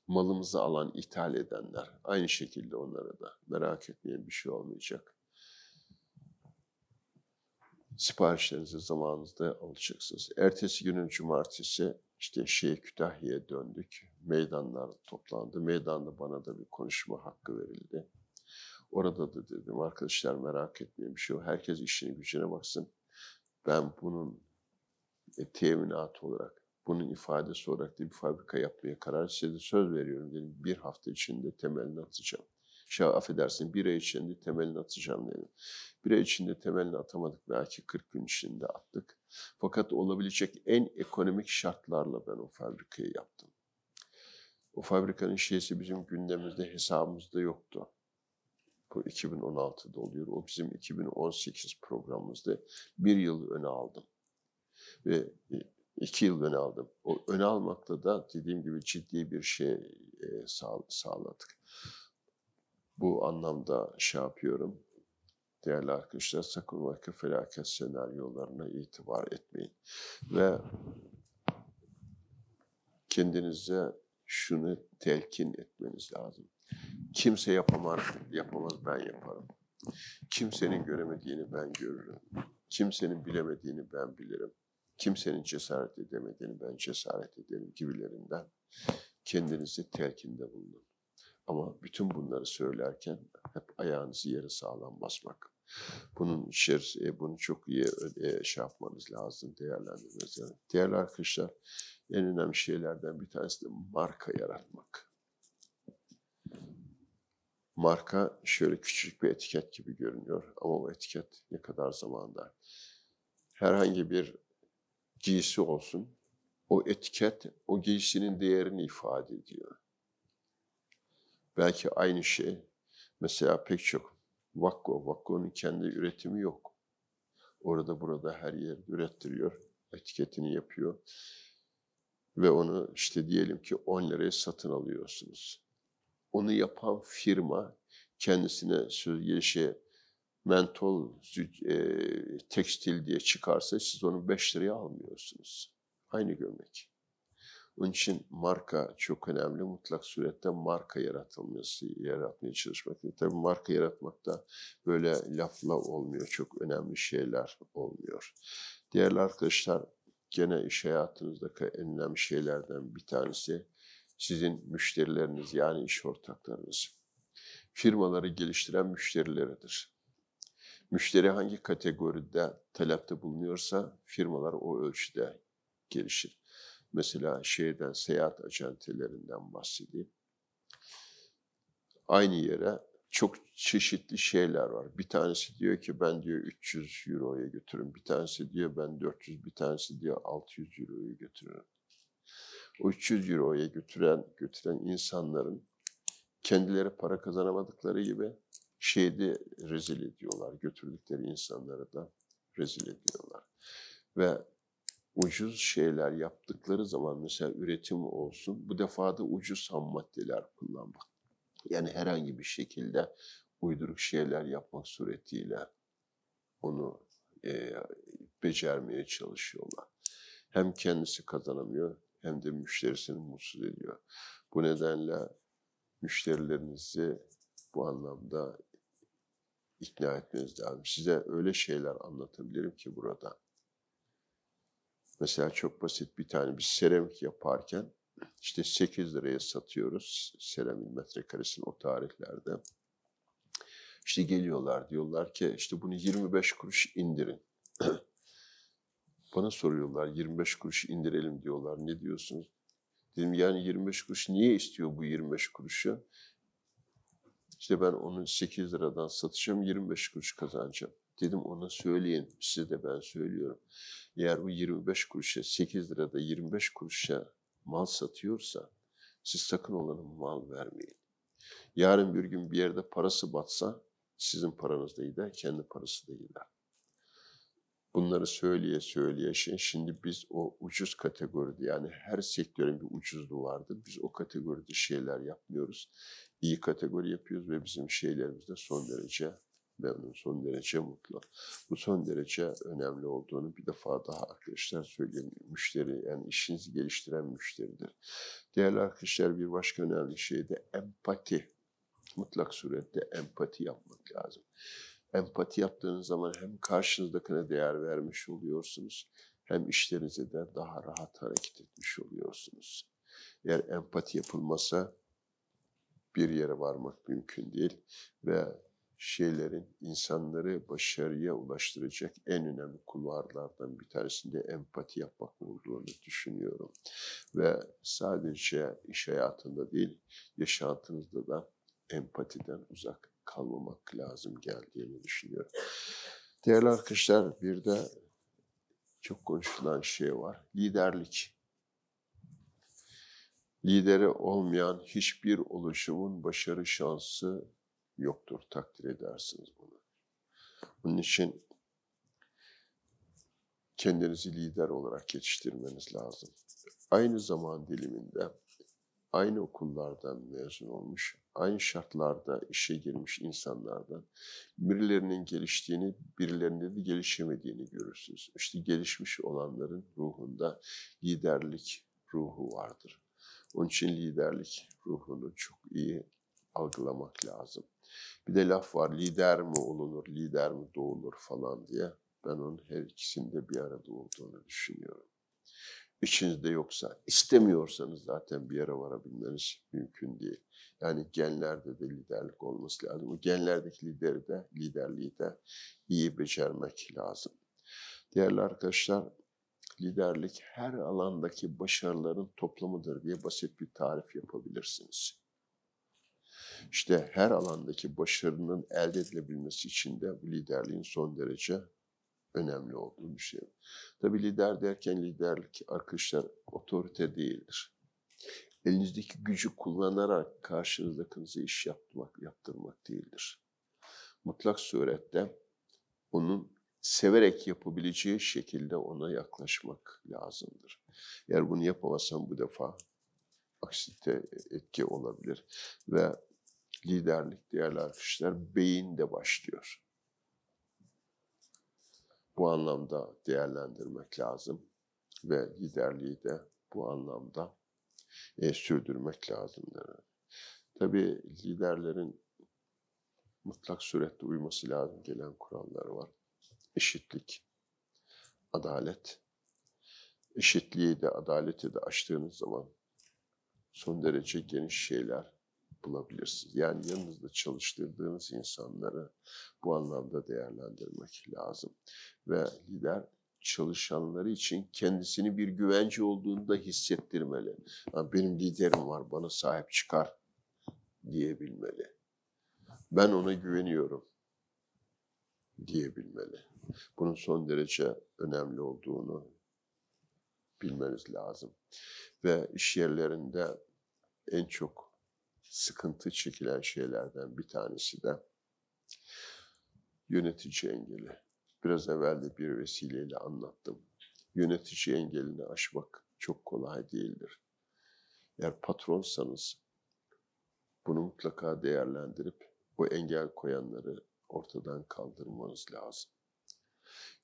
malımızı alan, ithal edenler. Aynı şekilde onlara da merak etmeyin bir şey olmayacak. Siparişlerinizi zamanınızda alacaksınız. Ertesi günün cumartesi işte şey Kütahya'ya döndük. Meydanlar toplandı. Meydanda bana da bir konuşma hakkı verildi. Orada da dedim arkadaşlar merak etmeyin bir şey yok. Herkes işine gücüne baksın. Ben bunun e, teminatı olarak, bunun ifadesi olarak da bir fabrika yapmaya karar size söz veriyorum dedim. Bir hafta içinde temelini atacağım. Şey affedersin bir ay içinde temelini atacağım dedim. Bir ay içinde temelini atamadık belki 40 gün içinde attık. Fakat olabilecek en ekonomik şartlarla ben o fabrikayı yaptım. O fabrikanın şeysi bizim gündemimizde hesabımızda yoktu. Bu 2016'da oluyor. O bizim 2018 programımızda bir yıl öne aldım. Ve e, iki yıl öne aldım. O öne almakta da dediğim gibi ciddi bir şey e, sağ, sağladık. Bu anlamda şey yapıyorum. Değerli arkadaşlar sakın vakı felaket senaryolarına itibar etmeyin. Ve kendinize şunu telkin etmeniz lazım. Kimse yapamaz, yapamaz ben yaparım. Kimsenin göremediğini ben görürüm. Kimsenin bilemediğini ben bilirim. Kimsenin cesaret edemediğini ben cesaret ederim gibilerinden kendinizi telkinde bulunun. Ama bütün bunları söylerken hep ayağınızı yere sağlam basmak. Bunun içerisinde bunu çok iyi e, şey yapmanız lazım, değerlendirmeniz lazım. Değerli arkadaşlar, en önemli şeylerden bir tanesi de marka yaratmak. Marka şöyle küçük bir etiket gibi görünüyor ama o etiket ne kadar zamanda. Herhangi bir giysi olsun, o etiket o giysinin değerini ifade ediyor. Belki aynı şey, mesela pek çok Vakko, Vakko'nun kendi üretimi yok. Orada burada her yerde ürettiriyor, etiketini yapıyor. Ve onu işte diyelim ki 10 liraya satın alıyorsunuz. Onu yapan firma kendisine söz gelişi mentol e, tekstil diye çıkarsa siz onu 5 liraya almıyorsunuz. Aynı gömlek. Onun için marka çok önemli. Mutlak surette marka yaratılması, yaratmaya çalışmak. Tabii marka yaratmakta böyle lafla olmuyor. Çok önemli şeyler olmuyor. Değerli arkadaşlar, gene iş hayatınızdaki en önemli şeylerden bir tanesi sizin müşterileriniz yani iş ortaklarınız. Firmaları geliştiren müşterileridir. Müşteri hangi kategoride talepte bulunuyorsa firmalar o ölçüde gelişir. Mesela şeyden seyahat acentelerinden bahsedeyim. Aynı yere çok çeşitli şeyler var. Bir tanesi diyor ki ben diyor 300 euroya götürürüm. Bir tanesi diyor ben 400, bir tanesi diyor 600 euroya götürürüm. O 300 euroya götüren götüren insanların kendileri para kazanamadıkları gibi şeyde rezil ediyorlar. Götürdükleri insanları da rezil ediyorlar. Ve ucuz şeyler yaptıkları zaman mesela üretim olsun bu defa da ucuz ham maddeler kullanmak. Yani herhangi bir şekilde uyduruk şeyler yapmak suretiyle onu e, becermeye çalışıyorlar. Hem kendisi kazanamıyor hem de müşterisini mutsuz ediyor. Bu nedenle müşterilerinizi bu anlamda ikna etmeniz lazım. Size öyle şeyler anlatabilirim ki burada. Mesela çok basit bir tane bir seramik yaparken işte 8 liraya satıyoruz seramin metrekaresini o tarihlerde. İşte geliyorlar diyorlar ki işte bunu 25 kuruş indirin. Bana soruyorlar 25 kuruş indirelim diyorlar. Ne diyorsunuz? Dedim yani 25 kuruş niye istiyor bu 25 kuruşu? İşte ben onu 8 liradan satacağım 25 kuruş kazanacağım. Dedim ona söyleyin size de ben söylüyorum. Eğer bu 25 kuruşa 8 lirada 25 kuruşa mal satıyorsa siz sakın olana mal vermeyin. Yarın bir gün bir yerde parası batsa sizin paranız da gider, kendi parası da gider. Bunları söyleye söyleye şimdi biz o ucuz kategoride yani her sektörün bir ucuzluğu vardır. Biz o kategoride şeyler yapmıyoruz. İyi kategori yapıyoruz ve bizim şeylerimiz de son derece memnun, son derece mutlu. Bu son derece önemli olduğunu bir defa daha arkadaşlar söyleyeyim. Müşteri yani işinizi geliştiren müşteridir. Değerli arkadaşlar bir başka önemli şey de empati. Mutlak surette empati yapmak lazım. Empati yaptığınız zaman hem karşınızdakine değer vermiş oluyorsunuz hem işlerinize de daha rahat hareket etmiş oluyorsunuz. Eğer empati yapılmasa bir yere varmak mümkün değil ve şeylerin insanları başarıya ulaştıracak en önemli kulvarlardan bir tanesinde empati yapmak olduğunu düşünüyorum. Ve sadece iş hayatında değil, yaşantınızda da empatiden uzak kalmamak lazım geldiğini düşünüyorum. Değerli arkadaşlar bir de çok konuşulan şey var. Liderlik. Lideri olmayan hiçbir oluşumun başarı şansı yoktur. Takdir edersiniz bunu. Bunun için kendinizi lider olarak yetiştirmeniz lazım. Aynı zaman diliminde aynı okullardan mezun olmuş, aynı şartlarda işe girmiş insanlardan birilerinin geliştiğini, birilerinin de gelişemediğini görürsünüz. İşte gelişmiş olanların ruhunda liderlik ruhu vardır. Onun için liderlik ruhunu çok iyi algılamak lazım. Bir de laf var, lider mi olunur, lider mi doğulur falan diye. Ben onun her ikisinde bir arada olduğunu düşünüyorum. İçinizde yoksa, istemiyorsanız zaten bir yere varabilmeniz mümkün değil. Yani genlerde de liderlik olması lazım. O genlerdeki lideri de, liderliği de iyi becermek lazım. Değerli arkadaşlar, liderlik her alandaki başarıların toplamıdır diye basit bir tarif yapabilirsiniz. İşte her alandaki başarının elde edilebilmesi için de bu liderliğin son derece önemli olduğunu düşünüyorum. Tabii lider derken liderlik arkadaşlar otorite değildir. Elinizdeki gücü kullanarak karşınızdakinize iş yaptırmak, yaptırmak değildir. Mutlak surette onun severek yapabileceği şekilde ona yaklaşmak lazımdır. Eğer bunu yapamazsam bu defa aksite etki olabilir. Ve liderlik değerli arkadaşlar beyinde başlıyor. Bu anlamda değerlendirmek lazım ve liderliği de bu anlamda e, sürdürmek lazımdır. Tabii liderlerin mutlak surette uyması lazım gelen kurallar var. Eşitlik, adalet. Eşitliği de adaleti de aştığınız zaman son derece geniş şeyler bulabilirsiniz. Yani yanınızda çalıştırdığınız insanları bu anlamda değerlendirmek lazım. Ve lider çalışanları için kendisini bir güvence olduğunu da hissettirmeli. Yani benim liderim var, bana sahip çıkar diyebilmeli. Ben ona güveniyorum diyebilmeli. Bunun son derece önemli olduğunu bilmeniz lazım. Ve iş yerlerinde en çok sıkıntı çekilen şeylerden bir tanesi de yönetici engeli. Biraz evvel de bir vesileyle anlattım. Yönetici engelini aşmak çok kolay değildir. Eğer patronsanız bunu mutlaka değerlendirip o engel koyanları ortadan kaldırmanız lazım.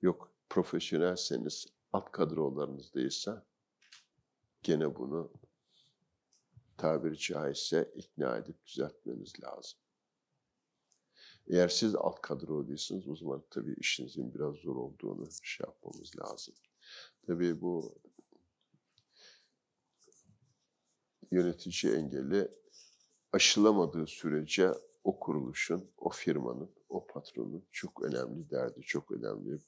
Yok profesyonelseniz alt kadrolarınızdaysa gene bunu tabiri caizse ikna edip düzeltmeniz lazım. Eğer siz alt kadro değilsiniz o zaman tabii işinizin biraz zor olduğunu şey yapmamız lazım. Tabii bu yönetici engeli aşılamadığı sürece o kuruluşun, o firmanın, o patronun çok önemli derdi, çok önemli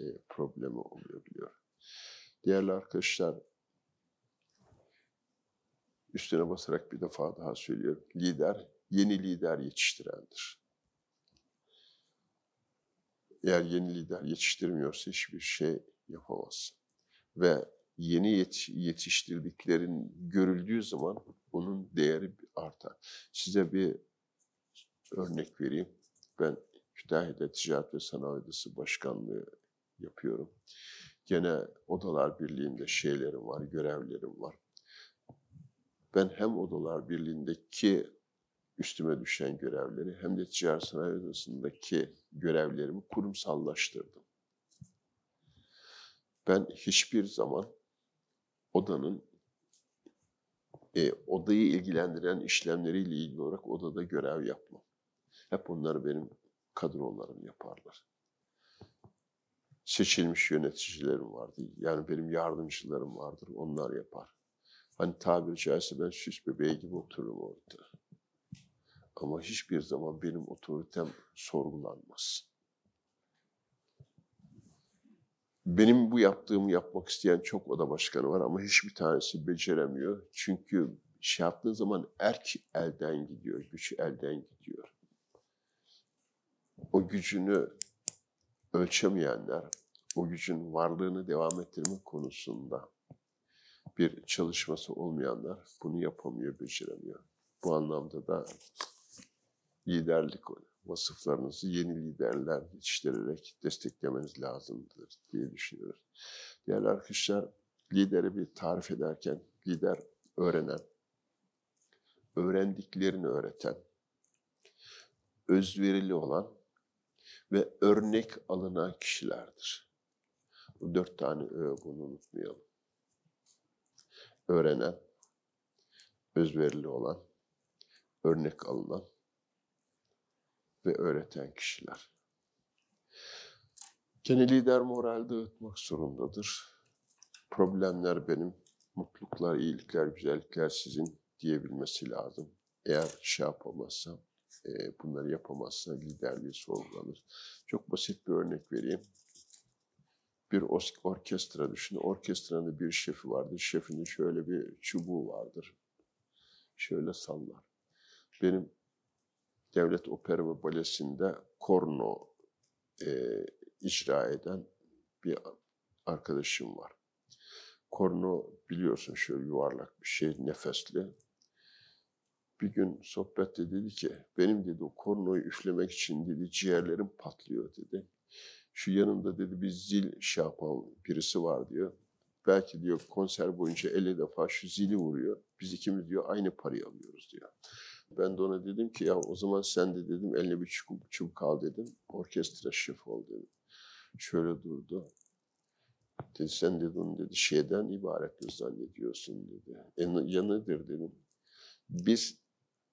e, problemi olabiliyor. Değerli arkadaşlar, üstüne basarak bir defa daha söylüyorum. Lider, yeni lider yetiştirendir. Eğer yeni lider yetiştirmiyorsa hiçbir şey yapamaz. Ve yeni yetiştirdiklerin görüldüğü zaman onun değeri artar. Size bir örnek vereyim. Ben Kütahya'da Ticaret ve Sanayi Odası Başkanlığı yapıyorum. Gene Odalar Birliği'nde şeylerim var, görevlerim var. Ben hem Odalar Birliği'ndeki üstüme düşen görevleri hem de ticaret sanayi odasındaki görevlerimi kurumsallaştırdım. Ben hiçbir zaman odanın e, odayı ilgilendiren işlemleriyle ilgili olarak odada görev yapmam. Hep onları benim kadrolarım yaparlar. Seçilmiş yöneticilerim vardı. Yani benim yardımcılarım vardır. Onlar yapar. Hani tabiri caizse ben süs bebeği gibi otururum orada. Ama hiçbir zaman benim otoritem sorgulanmaz. Benim bu yaptığımı yapmak isteyen çok oda başkanı var ama hiçbir tanesi beceremiyor. Çünkü şey yaptığı zaman erk elden gidiyor, güç elden gidiyor. O gücünü ölçemeyenler, o gücün varlığını devam ettirme konusunda bir çalışması olmayanlar bunu yapamıyor, beceremiyor. Bu anlamda da liderlik vasıflarınızı yeni liderler yetiştirerek desteklemeniz lazımdır diye düşünüyoruz. Değerli arkadaşlar, lideri bir tarif ederken lider öğrenen, öğrendiklerini öğreten, özverili olan ve örnek alınan kişilerdir. Bu dört tane ö bunu unutmayalım. Öğrenen, özverili olan, örnek alınan ve öğreten kişiler. Gene lider moral dağıtmak zorundadır. Problemler benim, mutluluklar, iyilikler, güzellikler sizin diyebilmesi lazım. Eğer şey yapamazsa, e, bunları yapamazsa liderliği sorgulanır. Çok basit bir örnek vereyim. Bir orkestra düşünün. Orkestranın bir şefi vardır. Şefinin şöyle bir çubuğu vardır. Şöyle sallar. Benim Devlet Opera ve Balesi'nde korno e, icra eden bir arkadaşım var. Korno biliyorsun şöyle yuvarlak bir şey, nefesli. Bir gün sohbette dedi ki, benim dedi o kornoyu üflemek için dedi ciğerlerim patlıyor dedi. Şu yanımda dedi bir zil şey yapan birisi var diyor. Belki diyor konser boyunca 50 defa şu zili vuruyor. Biz ikimiz diyor aynı parayı alıyoruz diyor. Ben de ona dedim ki ya o zaman sen de dedim eline bir çubuk, çubuk al dedim. Orkestra şefi ol dedim. Şöyle durdu. Dedi sen dedi onu dedi şeyden ibaret zannediyorsun dedi. En yanıdır dedim. Biz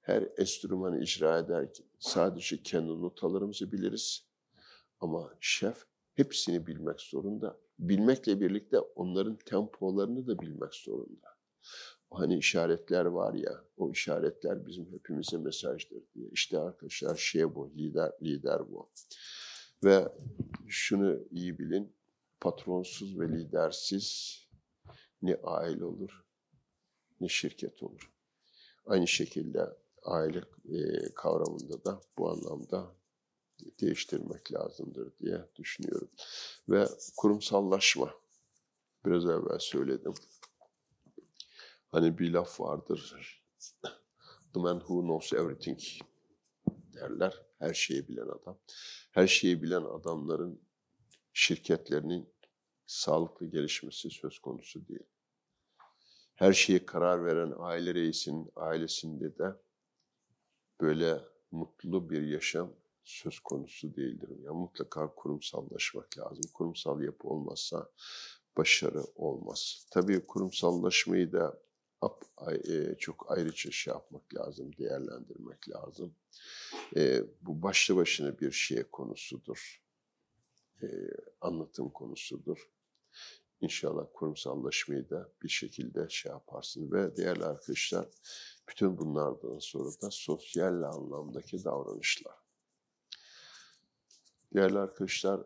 her enstrümanı icra ederken sadece kendi notalarımızı biliriz. Ama şef hepsini bilmek zorunda. Bilmekle birlikte onların tempolarını da bilmek zorunda hani işaretler var ya, o işaretler bizim hepimize mesajdır diye. İşte arkadaşlar şey bu, lider, lider bu. Ve şunu iyi bilin, patronsuz ve lidersiz ne aile olur, ne şirket olur. Aynı şekilde aile kavramında da bu anlamda değiştirmek lazımdır diye düşünüyorum. Ve kurumsallaşma, biraz evvel söyledim. Hani bir laf vardır. The man who knows everything derler. Her şeyi bilen adam. Her şeyi bilen adamların şirketlerinin sağlıklı gelişmesi söz konusu değil. Her şeye karar veren aile reisinin ailesinde de böyle mutlu bir yaşam söz konusu değildir. Yani mutlaka kurumsallaşmak lazım. Kurumsal yapı olmazsa başarı olmaz. Tabii kurumsallaşmayı da e, çok ayrıca şey yapmak lazım, değerlendirmek lazım. E, bu başlı başına bir şey konusudur. E, anlatım konusudur. İnşallah kurumsallaşmayı da bir şekilde şey yaparsın. Ve değerli arkadaşlar, bütün bunlardan sonra da sosyal anlamdaki davranışlar. Değerli arkadaşlar,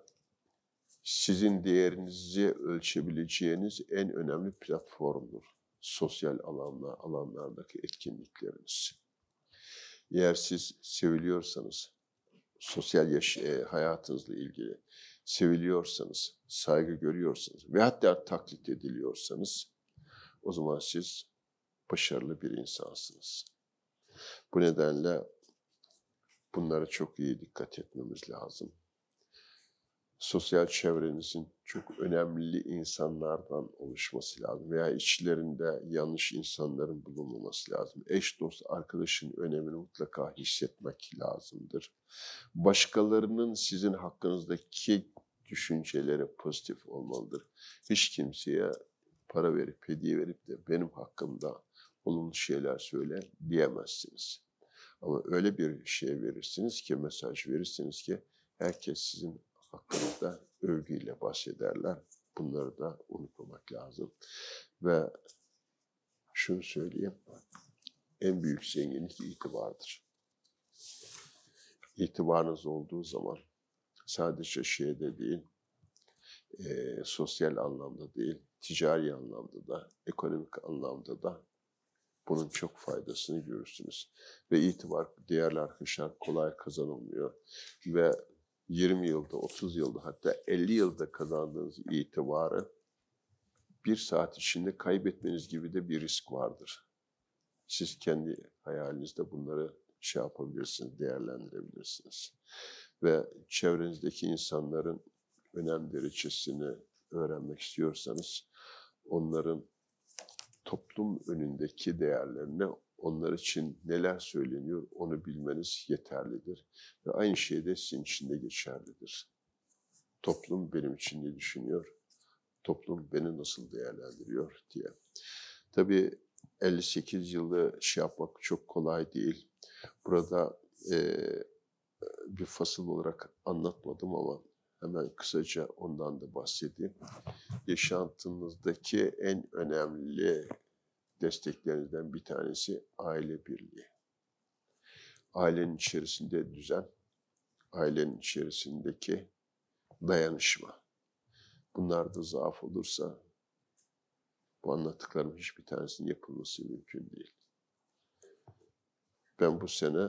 sizin değerinizi ölçebileceğiniz en önemli platformdur sosyal alanlar, alanlardaki etkinlikleriniz. Eğer siz seviliyorsanız, sosyal yaş e, hayatınızla ilgili seviliyorsanız, saygı görüyorsanız ve hatta taklit ediliyorsanız o zaman siz başarılı bir insansınız. Bu nedenle bunlara çok iyi dikkat etmemiz lazım. sosyal çevrenizin çok önemli insanlardan oluşması lazım veya içlerinde yanlış insanların bulunmaması lazım. Eş, dost, arkadaşın önemini mutlaka hissetmek lazımdır. Başkalarının sizin hakkınızdaki düşünceleri pozitif olmalıdır. Hiç kimseye para verip, hediye verip de benim hakkımda olumlu şeyler söyle diyemezsiniz. Ama öyle bir şey verirsiniz ki, mesaj verirsiniz ki herkes sizin hakkınızda övgüyle bahsederler. Bunları da unutmamak lazım. Ve şunu söyleyeyim, en büyük zenginlik itibardır. İtibarınız olduğu zaman sadece şeyde değil, e, sosyal anlamda değil, ticari anlamda da, ekonomik anlamda da bunun çok faydasını görürsünüz. Ve itibar, değerli arkadaşlar kolay kazanılmıyor. Ve 20 yılda, 30 yılda hatta 50 yılda kazandığınız itibarı bir saat içinde kaybetmeniz gibi de bir risk vardır. Siz kendi hayalinizde bunları şey yapabilirsiniz, değerlendirebilirsiniz. Ve çevrenizdeki insanların önem derecesini öğrenmek istiyorsanız onların toplum önündeki değerlerini onlar için neler söyleniyor onu bilmeniz yeterlidir. Ve aynı şey de sizin için de geçerlidir. Toplum benim için ne düşünüyor? Toplum beni nasıl değerlendiriyor diye. Tabii 58 yılı şey yapmak çok kolay değil. Burada e, bir fasıl olarak anlatmadım ama hemen kısaca ondan da bahsedeyim. Yaşantınızdaki en önemli desteklerinizden bir tanesi aile birliği. Ailenin içerisinde düzen, ailenin içerisindeki dayanışma. Bunlar da zaaf olursa bu anlattıklarım hiçbir tanesinin yapılması mümkün değil. Ben bu sene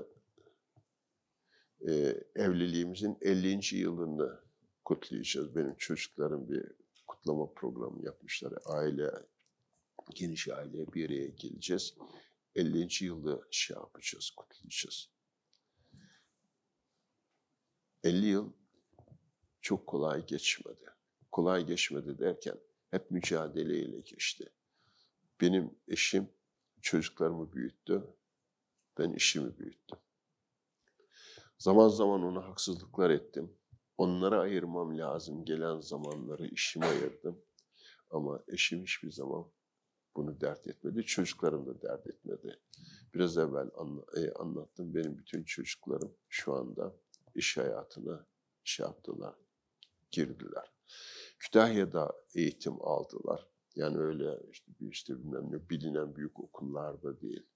e, evliliğimizin 50. yılını kutlayacağız. Benim çocuklarım bir kutlama programı yapmışlar. Aile geniş aile bir araya geleceğiz. 50. yılda şey yapacağız, kutlayacağız. 50 yıl çok kolay geçmedi. Kolay geçmedi derken hep mücadeleyle geçti. Benim eşim çocuklarımı büyüttü. Ben işimi büyüttüm. Zaman zaman ona haksızlıklar ettim. Onlara ayırmam lazım gelen zamanları işime ayırdım. Ama eşim hiçbir zaman bunu dert etmedi. Çocuklarım da dert etmedi. Biraz evvel e, anlattım. Benim bütün çocuklarım şu anda iş hayatına şey yaptılar, girdiler. Kütahya'da eğitim aldılar. Yani öyle işte, işte bilmem ne bilinen büyük okullarda değil.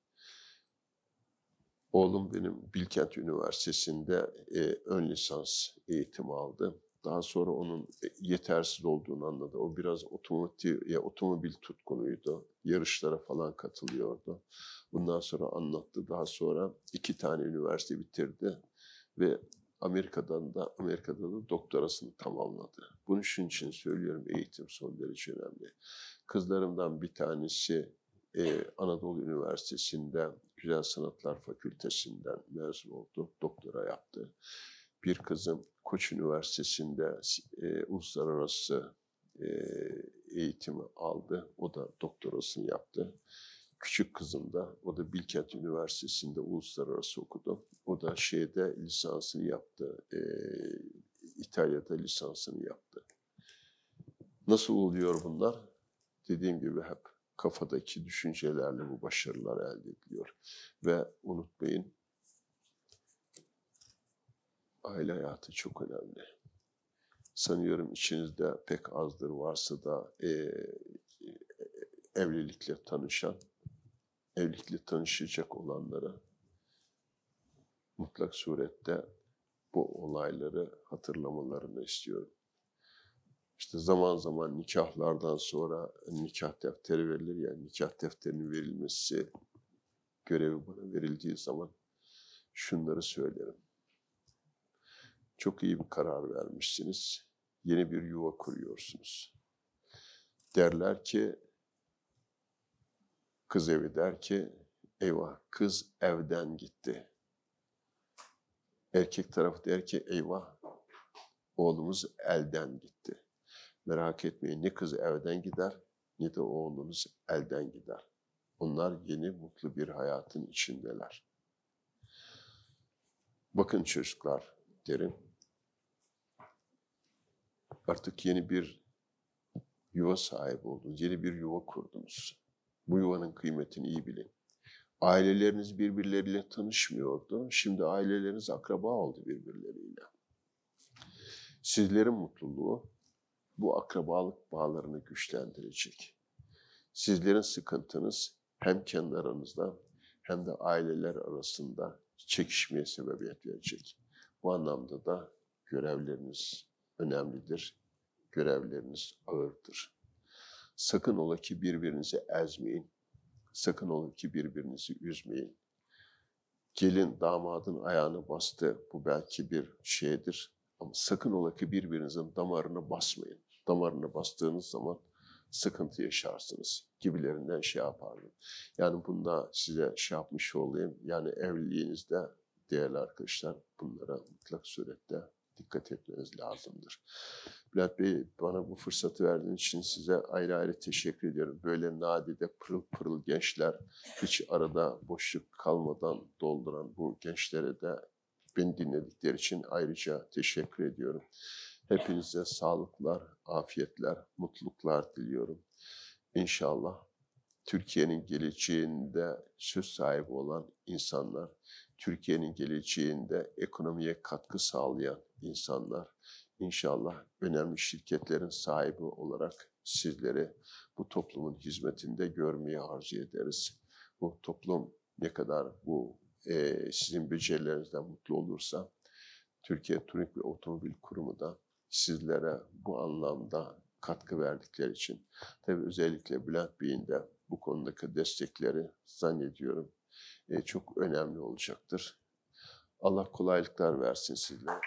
Oğlum benim Bilkent Üniversitesi'nde e, ön lisans eğitimi aldı. Daha sonra onun e, yetersiz olduğunu anladı. O biraz otomotiv, ya otomobil tutkunuydu. Yarışlara falan katılıyordu. Bundan sonra anlattı. Daha sonra iki tane üniversite bitirdi ve Amerika'dan da Amerika'da da doktorasını tamamladı. Bunun için söylüyorum eğitim son derece önemli. Kızlarımdan bir tanesi e, Anadolu Üniversitesi'nde Güzel Sanatlar Fakültesinden mezun oldu. Doktora yaptı. Bir kızım Koç Üniversitesi'nde e, uluslararası e, eğitimi aldı. O da doktorasını yaptı. Küçük kızım da, o da Bilkent Üniversitesi'nde uluslararası okudu. O da şeyde lisansını yaptı, e, İtalya'da lisansını yaptı. Nasıl oluyor bunlar? Dediğim gibi hep kafadaki düşüncelerle bu başarılar elde ediliyor. Ve unutmayın, aile hayatı çok önemli. Sanıyorum içinizde pek azdır varsa da e, evlilikle tanışan, evlilikle tanışacak olanlara mutlak surette bu olayları hatırlamalarını istiyorum. İşte zaman zaman nikahlardan sonra nikah defteri verilir ya, nikah defterinin verilmesi görevi bana verildiği zaman şunları söylerim. Çok iyi bir karar vermişsiniz. Yeni bir yuva kuruyorsunuz. Derler ki, kız evi der ki, eyvah kız evden gitti. Erkek tarafı der ki, eyvah Oğlumuz elden gitti. Merak etmeyin ne kız evden gider ne de oğlunuz elden gider. Onlar yeni mutlu bir hayatın içindeler. Bakın çocuklar derim. Artık yeni bir yuva sahibi oldunuz. Yeni bir yuva kurdunuz. Bu yuvanın kıymetini iyi bilin. Aileleriniz birbirleriyle tanışmıyordu. Şimdi aileleriniz akraba oldu birbirleriyle. Sizlerin mutluluğu bu akrabalık bağlarını güçlendirecek. Sizlerin sıkıntınız hem kendi hem de aileler arasında çekişmeye sebebiyet verecek. Bu anlamda da görevleriniz önemlidir. Görevleriniz ağırdır. Sakın ola ki birbirinizi ezmeyin. Sakın ola ki birbirinizi üzmeyin. Gelin damadın ayağını bastı. Bu belki bir şeydir. Ama sakın ola ki birbirinizin damarını basmayın. Damarını bastığınız zaman sıkıntı yaşarsınız gibilerinden şey yapardım. Yani bunda size şey yapmış olayım. Yani evliliğinizde değerli arkadaşlar bunlara mutlak surette dikkat etmeniz lazımdır. Bülent Bey bana bu fırsatı verdiğiniz için size ayrı ayrı teşekkür ediyorum. Böyle nadide pırıl pırıl gençler hiç arada boşluk kalmadan dolduran bu gençlere de beni dinledikleri için ayrıca teşekkür ediyorum. Hepinize sağlıklar, afiyetler, mutluluklar diliyorum. İnşallah Türkiye'nin geleceğinde söz sahibi olan insanlar, Türkiye'nin geleceğinde ekonomiye katkı sağlayan insanlar, inşallah önemli şirketlerin sahibi olarak sizleri bu toplumun hizmetinde görmeyi arzu ederiz. Bu toplum ne kadar bu e, sizin becerilerinizden mutlu olursa, Türkiye Turing ve Otomobil Kurumu da sizlere bu anlamda katkı verdikleri için tabii özellikle Bülent Bey'in de bu konudaki destekleri zannediyorum e, çok önemli olacaktır. Allah kolaylıklar versin sizlere.